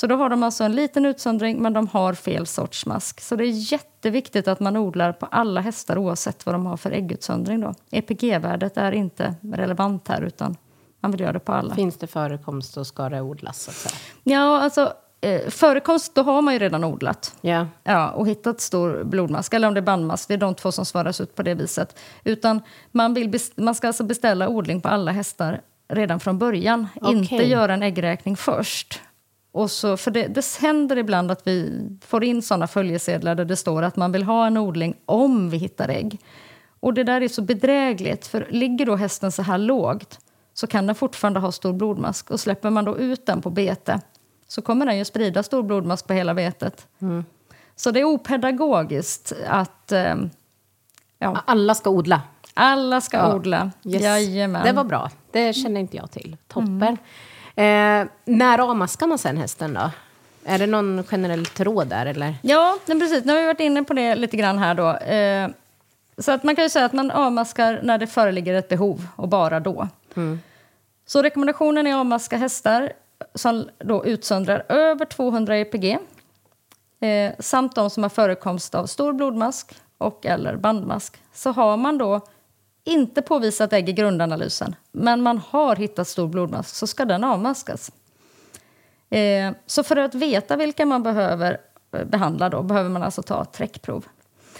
Så då har de alltså en liten utsöndring men de har fel sorts mask. Så det är jätteviktigt att man odlar på alla hästar oavsett vad de har för äggutsöndring. Då. EPG-värdet är inte relevant här utan man vill göra det på alla.
Finns det förekomst och ska det odlas? Så att säga?
Ja, alltså eh, förekomst, då har man ju redan odlat.
Yeah.
Ja, och hittat stor blodmask, eller om det är bandmask. Det är de två som svaras ut på det viset. Utan man, vill man ska alltså beställa odling på alla hästar redan från början. Okay. Inte göra en äggräkning först. Och så, för det, det händer ibland att vi får in såna följesedlar där det står att man vill ha en odling om vi hittar ägg. Och det där är så bedrägligt, för ligger då hästen så här lågt så kan den fortfarande ha stor blodmask. Och släpper man då ut den på bete så kommer den ju sprida stor blodmask på hela vetet. Mm. Så det är opedagogiskt att... Eh,
ja. Alla ska odla?
Alla ska ja. odla, yes. Jajamän.
Det var bra, det känner inte jag till. Toppen. Mm. Eh, när avmaskar man sen hästen då? Är det någon generellt råd där eller?
Ja, precis. Nu har vi varit inne på det lite grann här då. Eh, så att man kan ju säga att man avmaskar när det föreligger ett behov och bara då. Mm. Så rekommendationen är att avmaska hästar som då utsöndrar över 200 EPG eh, samt de som har förekomst av stor blodmask och eller bandmask. Så har man då inte påvisat ägg i grundanalysen men man har hittat stor blodmask så ska den avmaskas. Eh, så för att veta vilka man behöver eh, behandla då, behöver man alltså ta ett träckprov.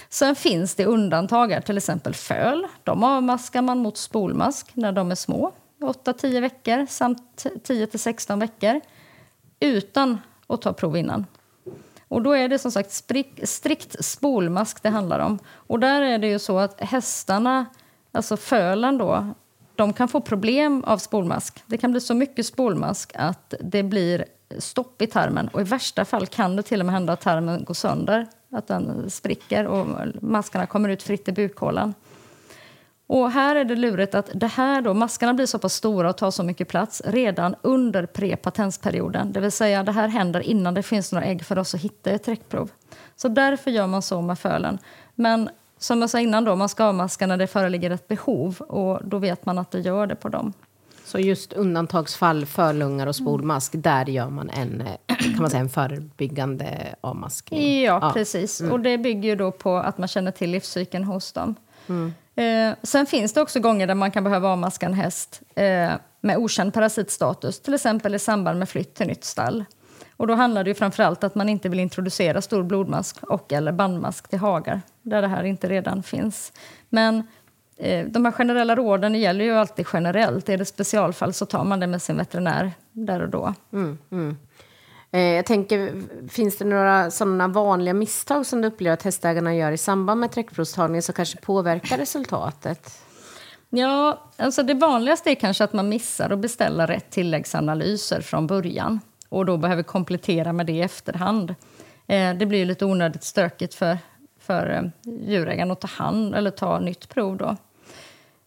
Sen finns det undantag, till exempel föl. De avmaskar man mot spolmask när de är små. 8-10 veckor samt 10-16 veckor utan att ta prov innan. Och då är det som sagt strikt spolmask det handlar om. Och där är det ju så att hästarna, alltså fölen då, de kan få problem av spolmask. Det kan bli så mycket spolmask att det blir stopp i tarmen och i värsta fall kan det till och med hända att tarmen går sönder, att den spricker och maskarna kommer ut fritt i bukhålan. Och här är det lurigt att det här då, maskarna blir så pass stora och tar så mycket plats redan under prepatensperioden. Det vill säga det här händer innan det finns några ägg för oss att hitta ett träckprov. Så därför gör man så med fölen. Men som jag sa innan, då, man ska avmaska när det föreligger ett behov och då vet man att det gör det på dem.
Så just undantagsfall, förlungar och spolmask, mm. där gör man en, kan man säga, en förebyggande avmaskning?
Ja, ja. precis. Mm. Och det bygger ju då på att man känner till livscykeln hos dem. Mm. Eh, sen finns det också gånger där man kan behöva avmaska en häst eh, med okänd parasitstatus, till exempel i samband med flytt till nytt stall. Och då handlar det ju framförallt att man inte vill introducera stor blodmask och eller bandmask till hagar, där det här inte redan finns. Men eh, de här generella råden gäller ju alltid generellt. Är det specialfall så tar man det med sin veterinär där och då. Mm, mm.
Eh, jag tänker, finns det några sådana vanliga misstag som du upplever att hästägarna gör i samband med träckprovstagning som kanske påverkar resultatet?
Ja, alltså det vanligaste är kanske att man missar att beställa rätt tilläggsanalyser från början och då behöver komplettera med det i efterhand. Eh, det blir lite onödigt stökigt för, för eh, djurägaren att ta hand eller ta nytt prov då.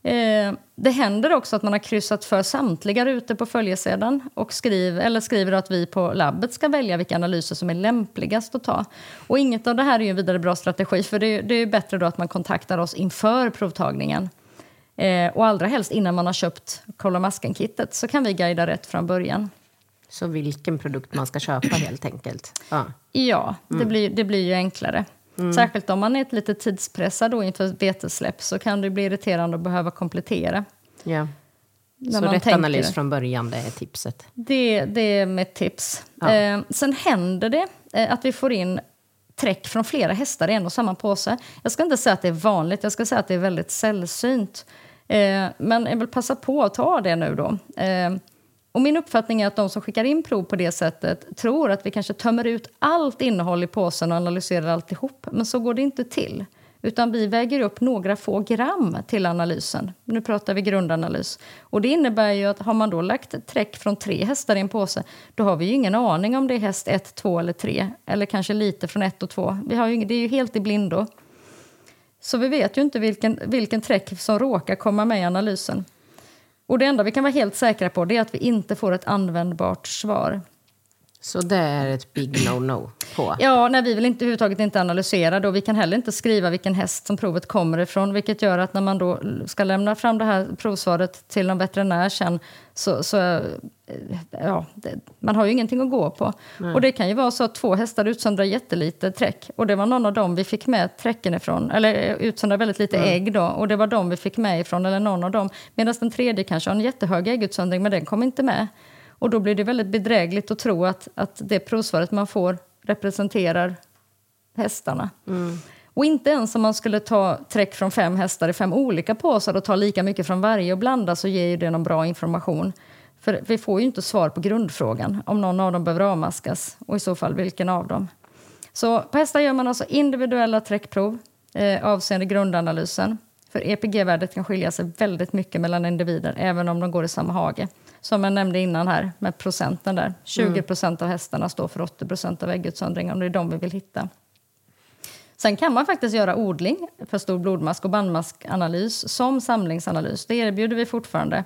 Eh, det händer också att man har kryssat för samtliga rutor på följesedeln och skriv, eller skriver att vi på labbet ska välja vilka analyser som är lämpligast att ta. Och inget av det här är en vidare bra strategi för det, det är bättre då att man kontaktar oss inför provtagningen. Eh, och allra helst innan man har köpt Kolla masken-kittet så kan vi guida rätt från början.
Så vilken produkt man ska köpa helt enkelt?
Ja, ja det, mm. blir, det blir ju enklare. Mm. Särskilt om man är lite tidspressad då inför betesläpp så kan det bli irriterande att behöva komplettera.
Ja. Så rätt analys från början, det är tipset?
Det, det är mitt tips. Ja. Eh, sen händer det eh, att vi får in träck från flera hästar i en och samma påse. Jag ska inte säga att det är vanligt, jag ska säga att det är väldigt sällsynt. Eh, men jag vill passa på att ta det nu då. Och min uppfattning är att de som skickar in prov på det sättet tror att vi kanske tömmer ut allt innehåll i påsen och analyserar alltihop. Men så går det inte till. Utan vi väger upp några få gram till analysen. Nu pratar vi grundanalys. Och det innebär ju att har man då lagt träck från tre hästar i en påse, då har vi ju ingen aning om det är häst 1, 2 eller 3. Eller kanske lite från 1 och 2. Vi har ju, det är ju helt i blindo. Så vi vet ju inte vilken, vilken träck som råkar komma med i analysen. Och det enda vi kan vara helt säkra på det är att vi inte får ett användbart svar.
Så det är ett big no-no på?
Ja, nej, vi vill inte, överhuvudtaget inte analysera det och vi kan heller inte skriva vilken häst som provet kommer ifrån. Vilket gör att när man då ska lämna fram det här provsvaret till en veterinär sen så, så eh, ja, det, man har ju ingenting att gå på. Nej. Och det kan ju vara så att två hästar utsöndrar jättelite träck och det var någon av dem vi fick med träcken ifrån, eller eh, utsöndrar väldigt lite mm. ägg då och det var de vi fick med ifrån, eller någon av dem. Medan den tredje kanske har en jättehög äggutsöndring men den kom inte med. Och då blir det väldigt bedrägligt att tro att, att det provsvaret man får representerar hästarna. Mm. Och inte ens om man skulle ta träck från fem hästar i fem olika påsar och ta lika mycket från varje och blanda så ger ju det någon bra information. För vi får ju inte svar på grundfrågan om någon av dem behöver avmaskas och i så fall vilken av dem. Så på hästar gör man alltså individuella träckprov eh, avseende grundanalysen. För EPG-värdet kan skilja sig väldigt mycket mellan individer även om de går i samma hage som jag nämnde innan här med procenten där. 20 procent av hästarna står för 80 procent av äggutsöndringen och det är de vi vill hitta. Sen kan man faktiskt göra odling för stor blodmask och bandmaskanalys som samlingsanalys. Det erbjuder vi fortfarande.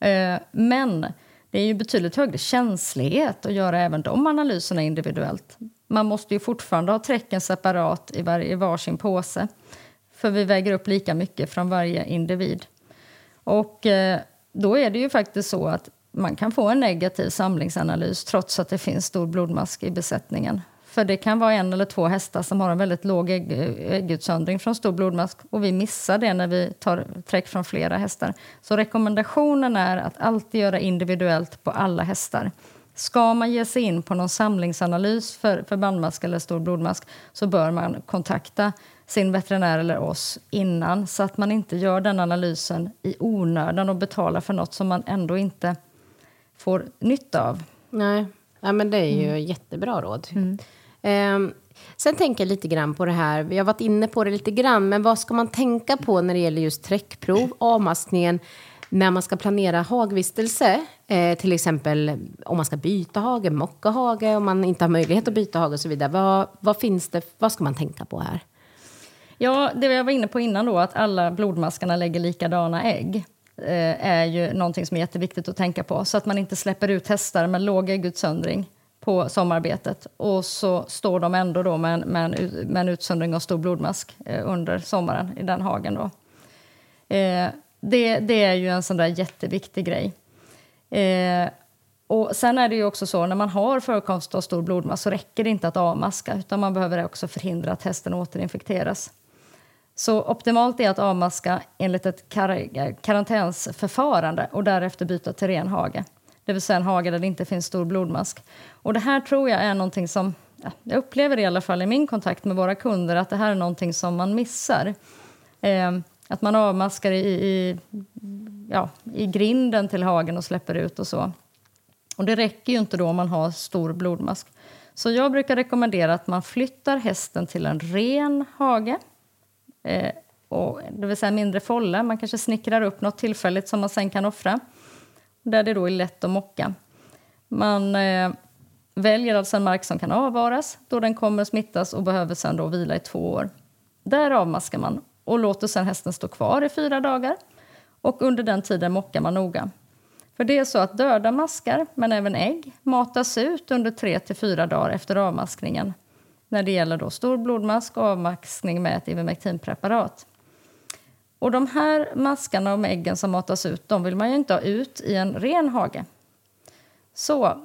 Eh, men det är ju betydligt högre känslighet att göra även de analyserna individuellt. Man måste ju fortfarande ha träcken separat i, var, i varsin påse. För vi väger upp lika mycket från varje individ. Och eh, då är det ju faktiskt så att man kan få en negativ samlingsanalys trots att det finns stor blodmask i besättningen. För det kan vara en eller två hästar som har en väldigt låg ägg, äggutsöndring från stor blodmask och vi missar det när vi tar träck från flera hästar. Så rekommendationen är att alltid göra individuellt på alla hästar. Ska man ge sig in på någon samlingsanalys för, för bandmask eller stor blodmask så bör man kontakta sin veterinär eller oss innan så att man inte gör den analysen i onödan och betalar för nåt som man ändå inte får nytta av.
Nej, ja, men det är ju mm. jättebra råd. Mm. Um, sen tänker jag lite grann på det här, vi har varit inne på det lite grann, men vad ska man tänka på när det gäller just träckprov, avmaskningen, när man ska planera hagvistelse, eh, till exempel om man ska byta hage, mocka hage, om man inte har möjlighet att byta hage och så vidare. Vad, vad finns det, vad ska man tänka på här?
Ja, det jag var inne på innan då, att alla blodmaskarna lägger likadana ägg eh, är ju någonting som är jätteviktigt att tänka på så att man inte släpper ut hästar med låg äggutsöndring på sommarbetet och så står de ändå då med en, med en, med en utsöndring av stor blodmask eh, under sommaren i den hagen. Då. Eh, det, det, är ju en sån där jätteviktig grej. Och sen är det ju också så när man har förekomst av stor blodmask så räcker det inte att avmaska utan man behöver också förhindra att hästen återinfekteras. Så optimalt är att avmaska enligt ett kar eh, karantänsförfarande och därefter byta till ren hage. Det vill säga en hage där det inte finns stor blodmask. Och det här tror jag är någonting som, ja, jag upplever det i alla fall i min kontakt med våra kunder, att det här är någonting som man missar. Eh, att man avmaskar i, i, ja, i grinden till hagen och släpper ut och så. Och det räcker ju inte då om man har stor blodmask. Så jag brukar rekommendera att man flyttar hästen till en ren hage. Eh, och, det vill säga mindre folla. Man kanske snickrar upp något tillfälligt som man sen kan offra. Där det då är lätt att mocka. Man eh, väljer alltså en mark som kan avvaras då den kommer smittas och behöver sen då vila i två år. Där avmaskar man och låter sen hästen stå kvar i fyra dagar. Och under den tiden mockar man noga. För det är så att döda maskar, men även ägg, matas ut under tre till fyra dagar efter avmaskningen när det gäller då stor blodmask och avmaskning med ett Ivermectinpreparat. Och de här maskarna och äggen som matas ut, de vill man ju inte ha ut i en ren hage. Så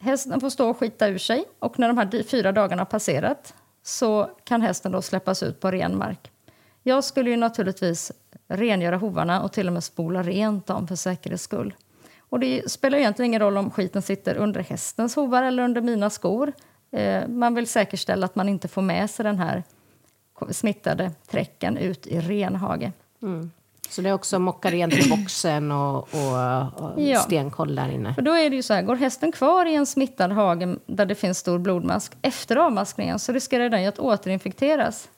hästen får stå och skita ur sig och när de här fyra dagarna har passerat så kan hästen då släppas ut på ren mark. Jag skulle ju naturligtvis rengöra hovarna och till och med spola rent dem för säkerhets skull. Och det spelar egentligen ingen roll om skiten sitter under hästens hovar eller under mina skor. Eh, man vill säkerställa att man inte får med sig den här smittade träcken ut i ren hage. Mm.
Så det är också mocka rent i boxen och, och, och ja. stenkoll där inne?
För då är det ju så här, går hästen kvar i en smittad hage där det finns stor blodmask efter avmaskningen så riskerar den ju att återinfekteras.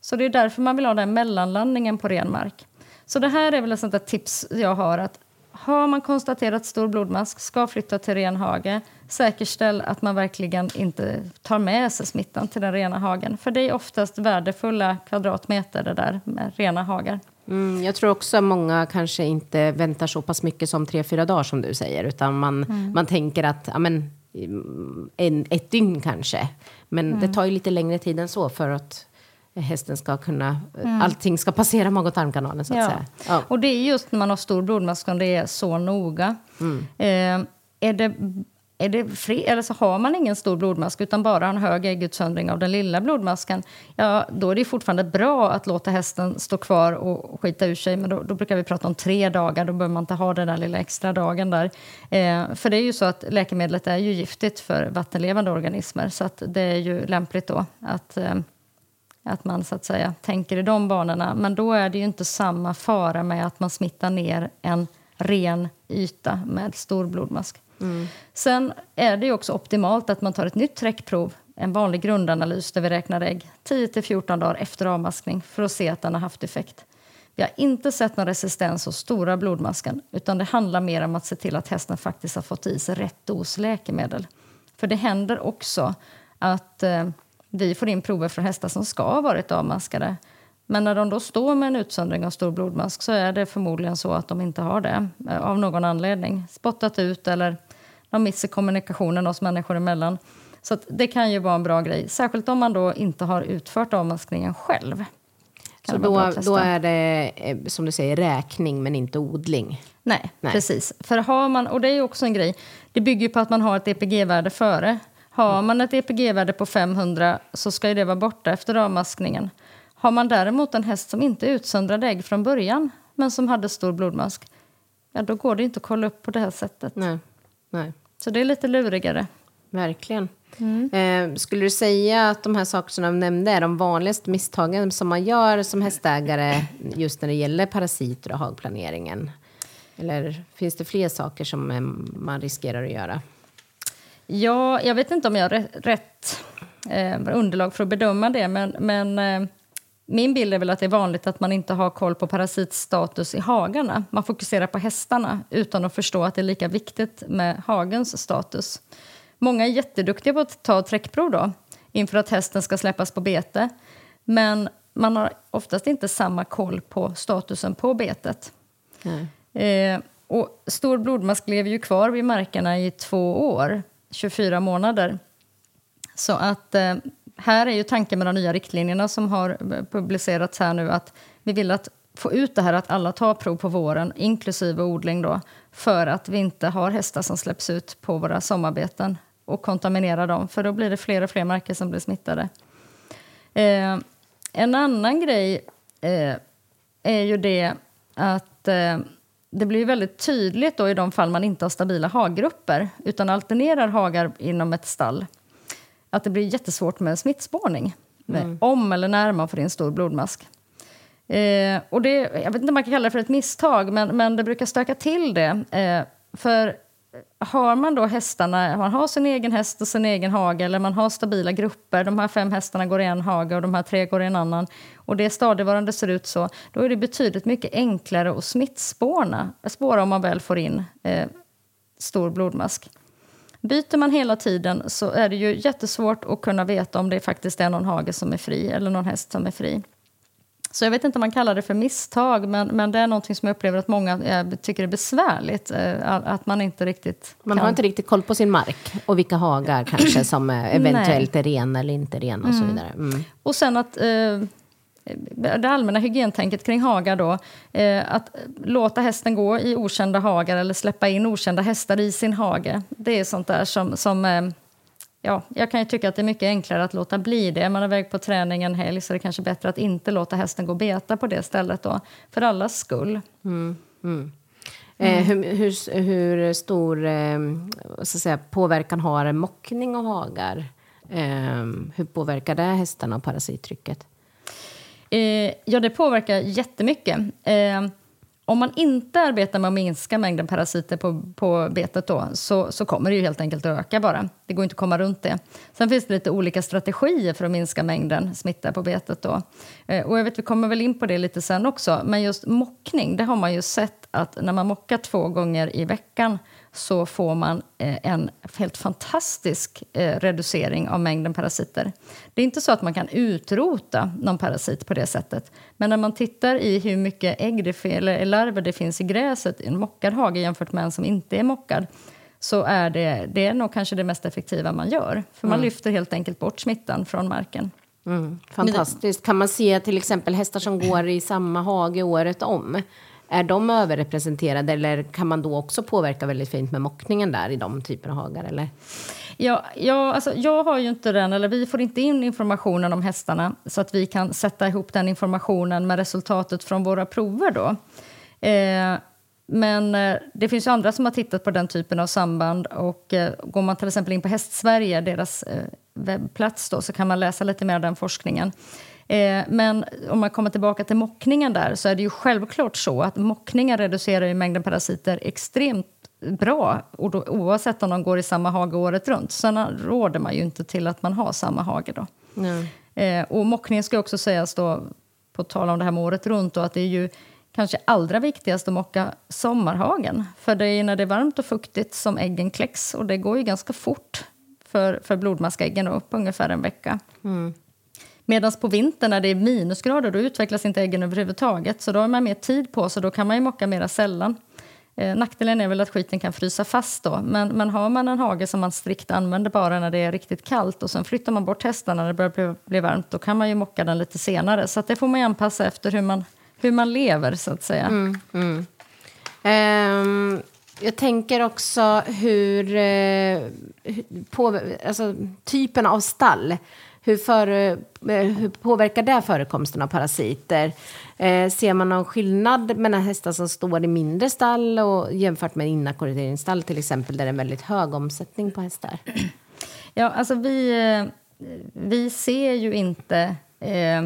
Så det är därför man vill ha den mellanlandningen på ren mark. Så det här är väl ett sånt tips jag har att har man konstaterat stor blodmask, ska flytta till ren hage, säkerställ att man verkligen inte tar med sig smittan till den rena hagen. För det är oftast värdefulla kvadratmeter det där med rena hagar.
Mm, jag tror också att många kanske inte väntar så pass mycket som tre, fyra dagar som du säger. Utan man, mm. man tänker att ja, men, en, ett dygn kanske. Men mm. det tar ju lite längre tid än så för att hästen ska kunna, mm. allting ska passera mag och tarmkanalen så att
ja.
säga.
Ja. Och det är just när man har stor blodmask som det är så noga. Mm. Eh, är det, är det fri, eller så har man ingen stor blodmask utan bara en hög äggutsöndring av den lilla blodmasken, ja, då är det fortfarande bra att låta hästen stå kvar och skita ur sig. Men då, då brukar vi prata om tre dagar, då behöver man inte ha den där lilla extra dagen där. Eh, för det är ju så att läkemedlet är ju giftigt för vattenlevande organismer så att det är ju lämpligt då att eh, att man så att säga tänker i de banorna. Men då är det ju inte samma fara med att man smittar ner en ren yta med stor blodmask. Mm. Sen är det också optimalt att man tar ett nytt träckprov, en vanlig grundanalys där vi räknar ägg, 10-14 dagar efter avmaskning för att se att den har haft effekt. Vi har inte sett någon resistens hos stora blodmasken utan det handlar mer om att se till att hästen faktiskt har fått i sig rätt dos läkemedel. För det händer också att eh, vi får in prover från hästar som ska ha varit avmaskade. Men när de då står med en utsöndring av stor blodmask så är det förmodligen så att de inte har det eh, av någon anledning. Spottat ut eller de missar kommunikationen oss människor emellan. Så det kan ju vara en bra grej, särskilt om man då inte har utfört avmaskningen själv.
Så då, då är det, eh, som du säger, räkning men inte odling?
Nej, Nej, precis. För har man, och det är också en grej, det bygger på att man har ett EPG-värde före. Har man ett EPG-värde på 500 så ska det vara borta efter avmaskningen. Har man däremot en häst som inte utsöndrade ägg från början men som hade stor blodmask, ja, då går det inte att kolla upp på det här sättet.
Nej. Nej.
Så det är lite lurigare.
Verkligen. Mm. Eh, skulle du säga att de här sakerna jag nämnde är de vanligaste misstagen som man gör som hästägare just när det gäller parasiter och hagplaneringen? Eller finns det fler saker som eh, man riskerar att göra?
Ja, jag vet inte om jag har rätt eh, underlag för att bedöma det, men, men eh, min bild är väl att det är vanligt att man inte har koll på parasitstatus i hagarna. Man fokuserar på hästarna utan att förstå att det är lika viktigt med hagens status. Många är jätteduktiga på att ta träckprov då, inför att hästen ska släppas på bete. Men man har oftast inte samma koll på statusen på betet. Eh, och stor blodmask lever ju kvar vid markerna i två år 24 månader. Så att eh, här är ju tanken med de nya riktlinjerna som har eh, publicerats här nu att vi vill att få ut det här att alla tar prov på våren, inklusive odling då, för att vi inte har hästar som släpps ut på våra sommarbeten och kontaminerar dem, för då blir det fler och fler marker som blir smittade. Eh, en annan grej eh, är ju det att eh, det blir väldigt tydligt då i de fall man inte har stabila haggrupper utan alternerar hagar inom ett stall att det blir jättesvårt med smittspårning mm. om eller när man får in stor blodmask. Eh, och det, jag vet inte om man kan kalla det för ett misstag, men, men det brukar stöka till det. Eh, för har man då hästarna, man har sin egen häst och sin egen hage eller man har stabila grupper, de här fem hästarna går i en hage och de här tre går i en annan och det stadigvarande ser ut så, då är det betydligt mycket enklare att smittspåra spåra om man väl får in eh, stor blodmask. Byter man hela tiden så är det ju jättesvårt att kunna veta om det faktiskt är någon hage som är fri eller någon häst som är fri. Så jag vet inte om man kallar det för misstag, men, men det är någonting som jag upplever att många äh, tycker är besvärligt. Äh, att man inte riktigt
Man kan... har inte riktigt koll på sin mark och vilka hagar kanske som eventuellt är rena eller inte rena och så mm. vidare. Mm.
Och sen att äh, det allmänna hygientänket kring hagar då, att låta hästen gå i okända hagar eller släppa in okända hästar i sin hage. Det är sånt där som, som ja, jag kan ju tycka att det är mycket enklare att låta bli det. Är man är iväg på träning en helg så är det kanske bättre att inte låta hästen gå och beta på det stället då, för allas skull.
Mm, mm. Eh, hur, hur, hur, stor eh, så säga, påverkan har mockning och hagar? Eh, hur påverkar det hästarna och parasittrycket?
Eh, ja, det påverkar jättemycket. Eh, om man inte arbetar med att minska mängden parasiter på, på betet då, så, så kommer det ju helt enkelt att öka bara. Det går inte att komma runt det. Sen finns det lite olika strategier för att minska mängden smitta på betet då. Eh, och jag vet, vi kommer väl in på det lite sen också, men just mockning, det har man ju sett att när man mockar två gånger i veckan så får man eh, en helt fantastisk eh, reducering av mängden parasiter. Det är inte så att man kan utrota någon parasit på det sättet. Men när man tittar i hur mycket ägg det eller larver det finns i gräset i en mockad hage jämfört med en som inte är mockad så är det, det är nog kanske det mest effektiva man gör. För man mm. lyfter helt enkelt bort smittan från marken.
Mm, fantastiskt. Kan man se till exempel hästar som går i samma hage året om? Är de överrepresenterade eller kan man då också påverka väldigt fint med mockningen där i de typer av hagar? Eller?
Ja, ja, alltså, jag har ju inte den, eller vi får inte in informationen om hästarna så att vi kan sätta ihop den informationen med resultatet från våra prover. Då. Eh, men eh, det finns ju andra som har tittat på den typen av samband. Och eh, Går man till exempel in på Hästsverige, deras eh, webbplats, då, så kan man läsa lite mer av den forskningen. Eh, men om man kommer tillbaka till mockningen där så är det ju självklart så att mockningen reducerar ju mängden parasiter extremt bra och då, oavsett om de går i samma hage året runt. Sen råder man ju inte till att man har samma hage då. Eh, och mockningen ska också sägas då, på tal om det här med året runt, då, att det är ju kanske allra viktigast att mocka sommarhagen. För det är när det är varmt och fuktigt som äggen kläcks och det går ju ganska fort för, för blodmaskäggen upp ungefär en vecka. Mm. Medan på vintern när det är minusgrader då utvecklas inte äggen överhuvudtaget. Så då har man mer tid på sig, då kan man ju mocka mera sällan. Eh, nackdelen är väl att skiten kan frysa fast då. Men, men har man en hage som man strikt använder bara när det är riktigt kallt och sen flyttar man bort hästarna när det börjar bli, bli varmt, då kan man ju mocka den lite senare. Så det får man anpassa efter hur man, hur man lever så att säga. Mm, mm.
Um, jag tänker också hur, eh, på, alltså, typen av stall. Hur, för, eh, hur påverkar det förekomsten av parasiter? Eh, ser man någon skillnad mellan hästar som står i mindre stall och jämfört med inackorderingsstall till exempel där det är en väldigt hög omsättning på hästar?
Ja, alltså vi, eh, vi ser ju inte eh,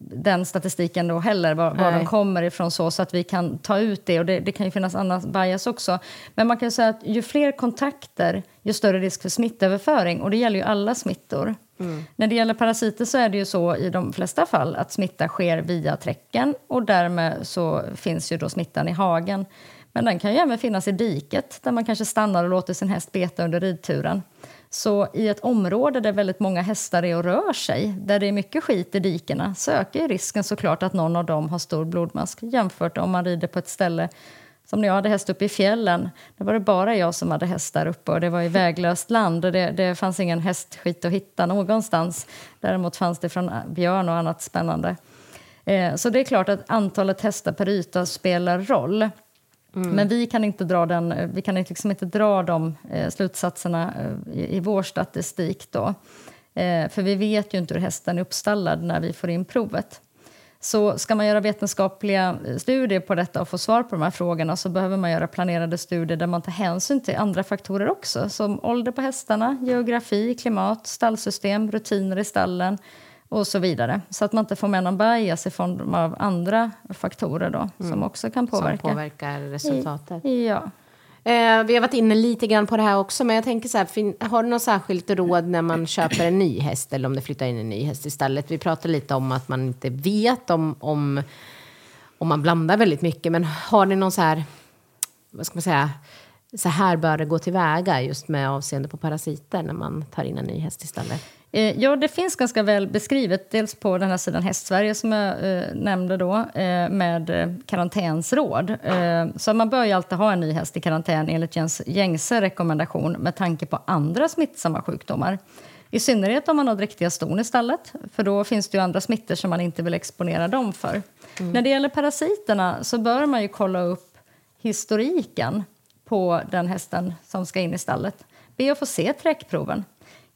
den statistiken då heller, var, var de kommer ifrån så, så att vi kan ta ut det. Och det, det kan ju finnas annan bias också. Men man kan säga att ju fler kontakter, ju större risk för smittöverföring. Och det gäller ju alla smittor. Mm. När det gäller parasiter så är det ju så i de flesta fall att smitta sker via träcken och därmed så finns ju då smittan i hagen. Men den kan ju även finnas i diket där man kanske stannar och låter sin häst beta under ridturen. Så i ett område där väldigt många hästar är och rör sig, där det är mycket skit i dikena, så ökar risken såklart att någon av dem har stor blodmask jämfört om man rider på ett ställe som när jag hade häst uppe i fjällen. Då var det bara jag som hade häst där uppe och det var i väglöst land och det, det fanns ingen hästskit att hitta någonstans. Däremot fanns det från björn och annat spännande. Eh, så det är klart att antalet hästar per yta spelar roll. Mm. Men vi kan inte dra, den, vi kan liksom inte dra de eh, slutsatserna eh, i, i vår statistik. Då. Eh, för vi vet ju inte hur hästen är uppstallad när vi får in provet. Så ska man göra vetenskapliga studier på detta och få svar på de här frågorna så behöver man göra planerade studier där man tar hänsyn till andra faktorer också som ålder på hästarna, geografi, klimat, stallsystem, rutiner i stallen och så vidare. Så att man inte får med någon bias i form av andra faktorer då, mm. som också kan påverka.
Som påverkar resultatet.
ja.
Eh, vi har varit inne lite grann på det här också, men jag tänker så här, fin- har du något särskilt råd när man köper en ny häst eller om det flyttar in en ny häst i stallet? Vi pratade lite om att man inte vet om, om, om man blandar väldigt mycket, men har ni någon så här, vad ska man säga, så här bör det gå tillväga just med avseende på parasiter när man tar in en ny häst i
stallet? Ja, det finns ganska väl beskrivet, dels på den här sidan Hästsverige som jag eh, nämnde då, eh, med eh, karantänsråd. Eh, så man bör ju alltid ha en ny häst i karantän enligt gängs- gängse rekommendation med tanke på andra smittsamma sjukdomar. I synnerhet om man har dräktiga ston i stallet, för då finns det ju andra smittor som man inte vill exponera dem för. När det gäller parasiterna så bör man ju kolla upp historiken på den hästen som ska in i stallet. Be att få se träckproven.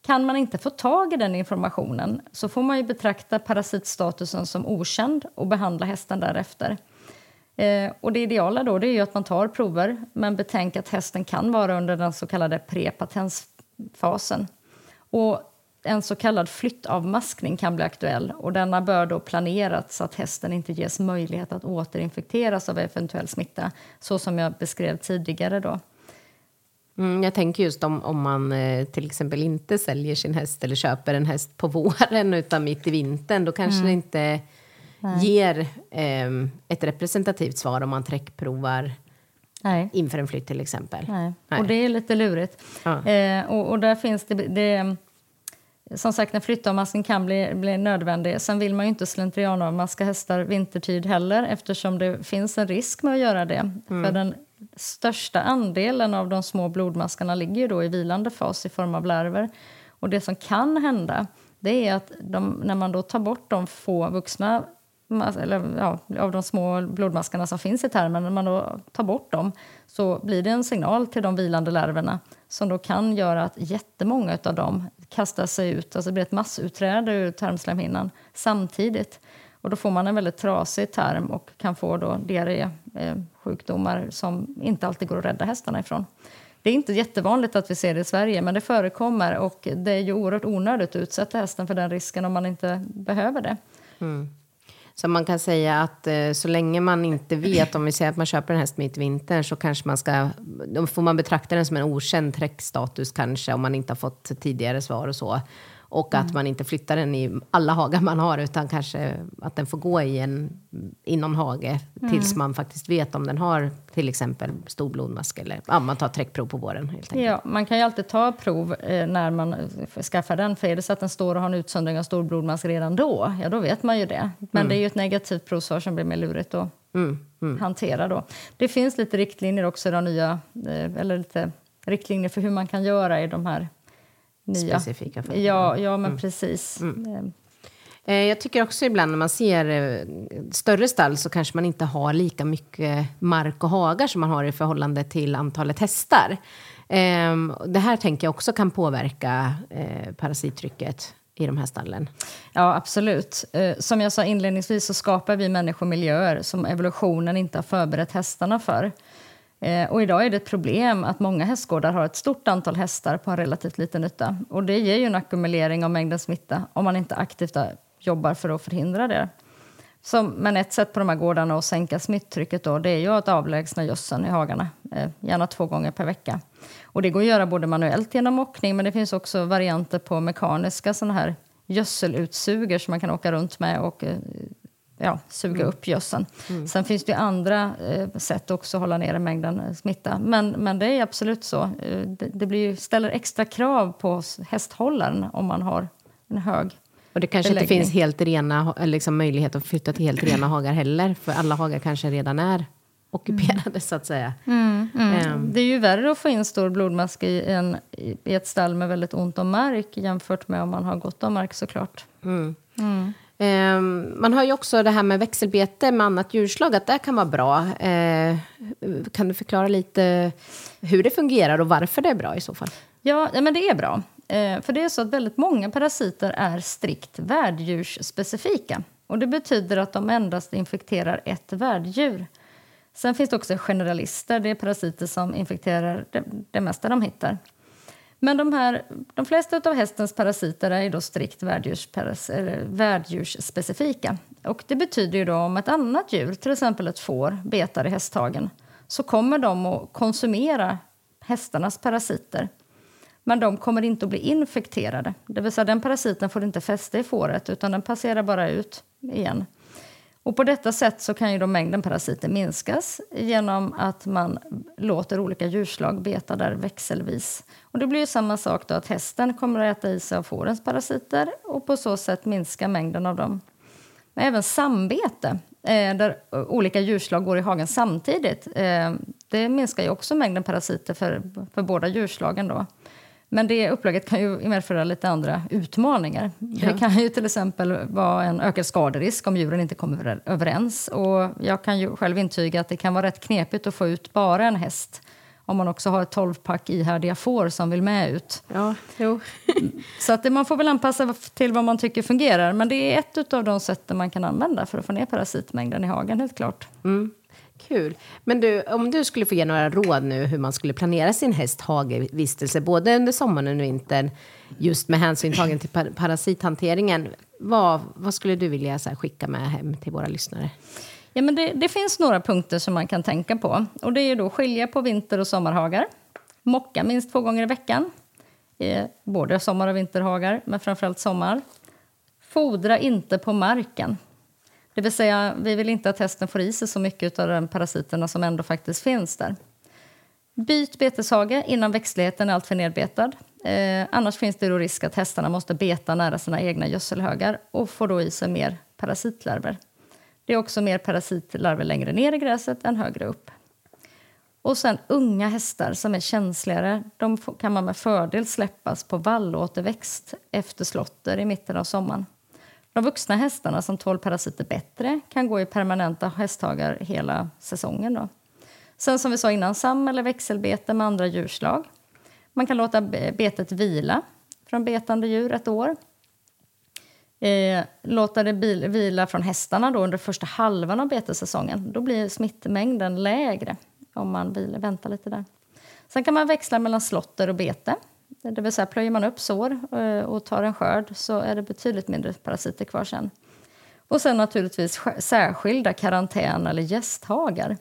Kan man inte få tag i den informationen så får man ju betrakta parasitstatusen som okänd och behandla hästen därefter. Eh, och det ideala då det är ju att man tar prover men betänk att hästen kan vara under den så kallade prepatensfasen. Och en så kallad flyttavmaskning kan bli aktuell och denna bör då planeras så att hästen inte ges möjlighet att återinfekteras av eventuell smitta så som jag beskrev tidigare. Då.
Mm, jag tänker just om, om man eh, till exempel inte säljer sin häst eller köper en häst på våren utan mitt i vintern, då kanske det inte ger ehm, ett representativt svar om man träckprovar
Nej.
inför en flytt till exempel.
Nej.
Nej.
Och det är lite lurigt.
Ja.
Eh, och, och där finns det, det... Som sagt, en flyttavmaskning kan bli, bli nödvändig. Sen vill man ju inte slentrianavmaska hästar vintertid heller eftersom det finns en risk med att göra det. För den största andelen av de små blodmaskarna ligger ju då i vilande fas i form av larver. Och det som kan hända det är att de, när man då tar bort de få vuxna eller, ja, av de små blodmaskarna som finns i tarmen, när man då tar bort dem så blir det en signal till de vilande larverna som då kan göra att jättemånga av dem kastar sig ut, alltså det blir ett massutträde ur tarmslemhinnan samtidigt. Och då får man en väldigt trasig tarm och kan få då diarrésjukdomar eh, som inte alltid går att rädda hästarna ifrån. Det är inte jättevanligt att vi ser det i Sverige, men det förekommer och det är ju oerhört onödigt att utsätta hästen för den risken om man inte behöver det. Mm.
Så man kan säga att eh, så länge man inte vet, om vi säger att man köper en häst mitt i vintern, så kanske man ska, då får man betrakta den som en okänd träckstatus kanske, om man inte har fått tidigare svar och så. Och att man inte flyttar den i alla hagar man har, utan kanske att den får gå i, en, i någon hage tills man faktiskt vet om den har till exempel stor blodmask eller ja, man tar träckprov på våren helt enkelt.
Ja, man kan ju alltid ta prov eh, när man skaffar den. För är det så att den står och har en utsöndring av stor blodmask redan då, ja då vet man ju det. Men det är ju ett negativt provsvar som blir mer lurigt att hantera då. Det finns lite riktlinjer också i de nya, eh, eller lite riktlinjer för hur man kan göra i de här nya.
Specifika fall.
Ja, ja men precis. Eh,
Eh, Jag tycker också ibland när man ser eh, större stall så kanske man inte har lika mycket mark och hagar som man har i förhållande till antalet hästar. Ehm, Det här tänker jag också kan påverka eh, parasittrycket i de här stallen.
Ja, absolut. Som jag sa inledningsvis så skapar vi människor miljöer som evolutionen inte har förberett hästarna för. Eh, och idag är det ett problem att många hästgårdar har ett stort antal hästar på en relativt liten yta. Och det ger ju en ackumulering av mängden smitta om man inte aktivt jobbar för att förhindra det. Så, men ett sätt på de här gårdarna att sänka smittrycket då, det är ju att avlägsna gödseln i hagarna, eh, gärna två gånger per vecka. Och det går att göra både manuellt genom mockning, men det finns också varianter på mekaniska sådana här gödselutsugare som man kan åka runt med och eh, ja, suga upp gödseln. Sen finns det andra eh, sätt också att hålla nere mängden smitta. Men, men det är absolut så. Eh, det det blir, ställer extra krav på hästhållaren om man har en hög
Och det kanske inte
beläggning.
finns helt rena, liksom möjlighet att flytta till helt rena hagar heller. För alla hagar kanske redan är ockuperade så att säga. Ehm,
Det är ju värre att få in stor blodmask i, en, i ett stall med väldigt ont om mark jämfört med om man har gott om mark såklart.
Ehm, Ehm, man har ju också det här med växelbete med annat djurslag, att det kan vara bra. Ehm, kan du förklara lite hur det fungerar och varför det är bra i så fall?
Ja, men det är bra. Ehm, för det är så att väldigt många parasiter är strikt värddjursspecifika. Och det betyder att de endast infekterar ett värddjur. Sen finns det också generalister, det är parasiter som infekterar det, det mesta de hittar. Men de, här, de flesta av hästens parasiter är ju då strikt värddjursspecifika. Och det betyder ju då om ett annat djur, till exempel ett får, betar i hästhagen så kommer de att konsumera hästarnas parasiter. Men de kommer inte att bli infekterade. Det vill säga den parasiten får inte fäste i fåret utan den passerar bara ut igen. Och på detta sätt så kan ju då mängden parasiter minskas genom att man låter olika djurslag beta där växelvis. Och det blir ju samma sak då att hästen kommer att äta i sig av fårens parasiter och på så sätt minska mängden av dem. Men även sambete, eh, där olika djurslag går i hagen samtidigt, eh, det minskar ju också mängden parasiter för, för båda djurslagen. Då. Men det upplägget kan ju medföra lite andra utmaningar. Ja. Det kan ju till exempel vara en ökad skaderisk om djuren inte kommer överens. Och jag kan ju själv intyga att det kan vara rätt knepigt att få ut bara en häst om man också har ett 12-pack ihärdiga får som vill med ut.
Ja, jo.
Så att det, man får väl anpassa till vad man tycker fungerar. Men det är ett av de sätten man kan använda för att få ner parasitmängden i hagen, helt klart.
Mm. Kul. Men du, om du skulle få ge några råd nu hur man skulle planera sin hästhagevistelse, både under sommaren och vintern, just med hänsyn tagen till par parasithanteringen. Vad, vad skulle du vilja så här, skicka med hem till våra lyssnare?
Ja, men det, det, finns några punkter som man kan tänka på. Och det är då skilja på vinter och sommarhagar. Mocka minst två gånger i veckan. Eh, både sommar och vinterhagar, men framförallt sommar. Fodra inte på marken. Det vill säga, vi vill inte att hästen får i sig så mycket av de parasiterna som ändå faktiskt finns där. Byt beteshage innan växtligheten är alltför nedbetad. Eh, annars finns det då risk att hästarna måste beta nära sina egna gödselhögar och får då i sig mer parasitlarver. Det är också mer parasitlarver längre ner i gräset än högre upp. Och sen unga hästar som är känsligare, de kan man med fördel släppas på vallåterväxt efter slotter i mitten av sommaren. De vuxna hästarna som tål parasiter bättre kan gå i permanenta hästhagar hela säsongen. Då. Sen som vi sa innan, sam eller växelbete med andra djurslag. Man kan låta betet vila från betande djur ett år. Eh, låta det vila från hästarna då under första halvan av betessäsongen. Då blir smittmängden lägre om man väntar lite där. Sen kan man växla mellan slotter och bete. Det vill säga plöjer man upp sår eh, och tar en skörd så är det betydligt mindre parasiter kvar sen. Och sen naturligtvis särskilda karantän eller gästhagar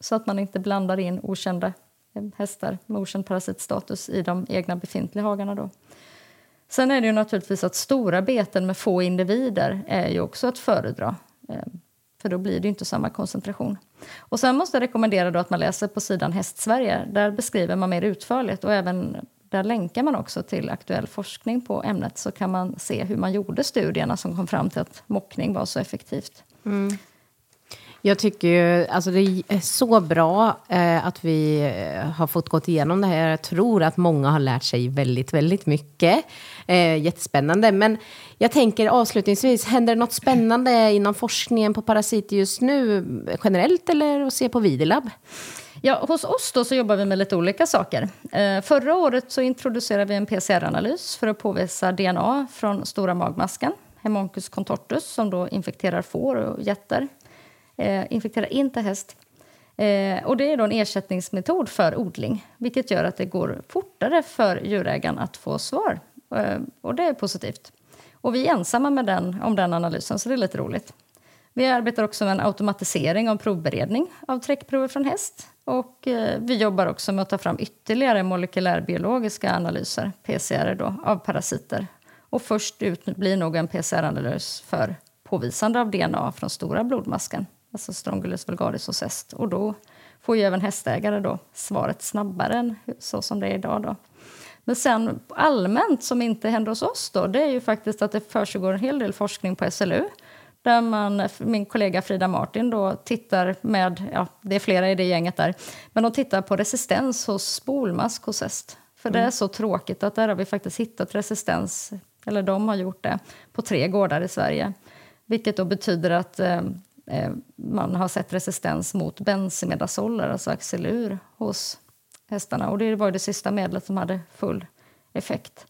så att man inte blandar in okända eh, hästar med okänd parasitstatus i de egna befintliga hagarna. Då. Sen är det ju naturligtvis att stora beten med få individer är ju också att föredra. Eh, för då blir det inte samma koncentration. Och sen måste jag rekommendera då att man läser på sidan Hästsverige. Där beskriver man mer utförligt och även där länkar man också till aktuell forskning på ämnet så kan man se hur man gjorde studierna som kom fram till att mockning var så effektivt. Mm.
Jag tycker ju, alltså det är så bra eh, att vi eh, har fått gått igenom det här. Jag tror att många har lärt sig väldigt, väldigt mycket. Eh, jättespännande. Men jag tänker avslutningsvis, händer det något spännande inom forskningen på parasiter just nu? Generellt eller att se på Videolab?
Ja, hos oss då så jobbar vi med lite olika saker. Eh, förra året så introducerade vi en PCR-analys för att påvisa DNA från stora magmasken, Hemoncus contortus, som då infekterar får och getter. Eh, infekterar inte häst. Eh, och det är då en ersättningsmetod för odling, vilket gör att det går fortare för djurägaren att få svar. Eh, och det är positivt. Och vi är ensamma med den, om den analysen, så det är lite roligt. Vi arbetar också med en automatisering av provberedning av träckprover från häst. Och eh, vi jobbar också med att ta fram ytterligare molekylärbiologiska analyser, PCR, då, av parasiter. Och först ut blir nog en PCR-analys för påvisande av DNA från stora blodmasken, alltså Strongylus vulgaris hos häst. Och då får ju även hästägare då svaret snabbare än så som det är idag. Då. Men sen allmänt, som inte händer hos oss, då, det är ju faktiskt att det försiggår en hel del forskning på SLU där man, min kollega Frida Martin då tittar med, ja, det är flera i det gänget där, men de tittar på resistens hos spolmask hos häst. För mm. det är mm. så tråkigt att där har vi faktiskt hittat resistens, eller de har gjort det, på tre gårdar i Sverige. Vilket då betyder att eh Eh, man har sett resistens mot bensimidazoler, alltså axelur, hos hästarna. Och det var det sista medlet som hade full effekt.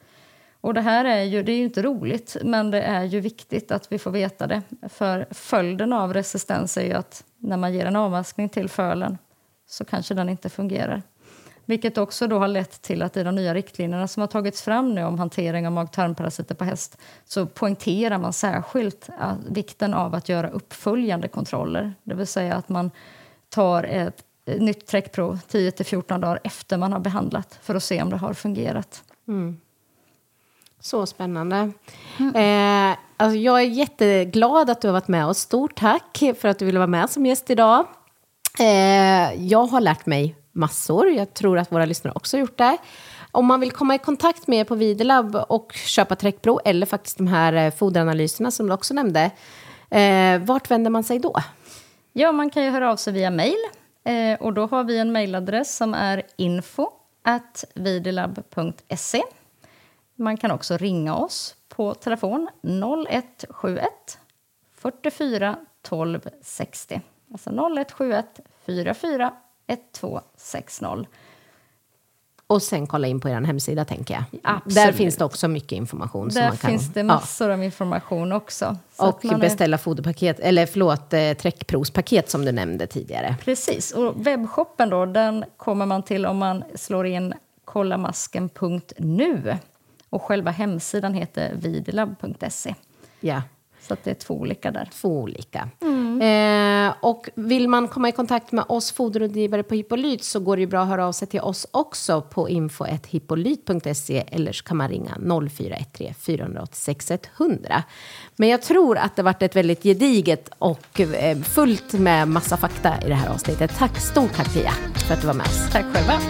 Och det här är ju, det är ju inte roligt, men det är ju viktigt att vi får veta det. För följden av resistens är ju att när man ger en avmaskning till fölen så kanske den inte fungerar. Vilket också då har lett till att i de nya riktlinjerna som har tagits fram nu om hantering av mag-tarmparasiter på häst så poängterar man särskilt vikten av att göra uppföljande kontroller. Det vill säga att man tar ett nytt träckprov 10-14 dagar efter man har behandlat för att se om det har fungerat.
Så spännande. Eh, alltså jag är jätteglad att du har varit med oss. Stort tack för att du ville vara med som gäst idag. Eh, jag har lärt mig massor. Jag tror att våra lyssnare också har gjort det. Om man vill komma i kontakt med er på Videolab och köpa träckprov eller faktiskt de här eh, foderanalyserna som du också nämnde, eh, vart vänder man sig då?
Ja, man kan ju höra av sig via mejl. Eh, och då har vi en mejladress som är info videolab.se. Man kan också ringa oss på telefon 0171 44 12 60. Alltså 0171 44 1260.
Och sen kolla in på er hemsida, tänker jag.
Absolut.
Där finns det också mycket information.
Där
kan,
finns det
ja.
massor av information också.
Och
man är-
beställa foderpaket, eller förlåt, eh, träckprovspaket som du nämnde tidigare.
Precis. Och webbshoppen då, den kommer man till om man slår in kollamasken.nu. Och själva hemsidan heter videolab.se.
Ja,
Så att det är två olika där.
två olika. Eh, och vill man komma i kontakt med oss foderrådgivare på Hippolyt så går det ju bra att höra av sig till oss också på info.hippolyt.se eller så kan man ringa 0413 486 100. Men jag tror att det varit ett väldigt gediget och eh, fullt med massa fakta i det här avsnittet. Tack, stort tack Pia för att du var med oss.
Tack själva.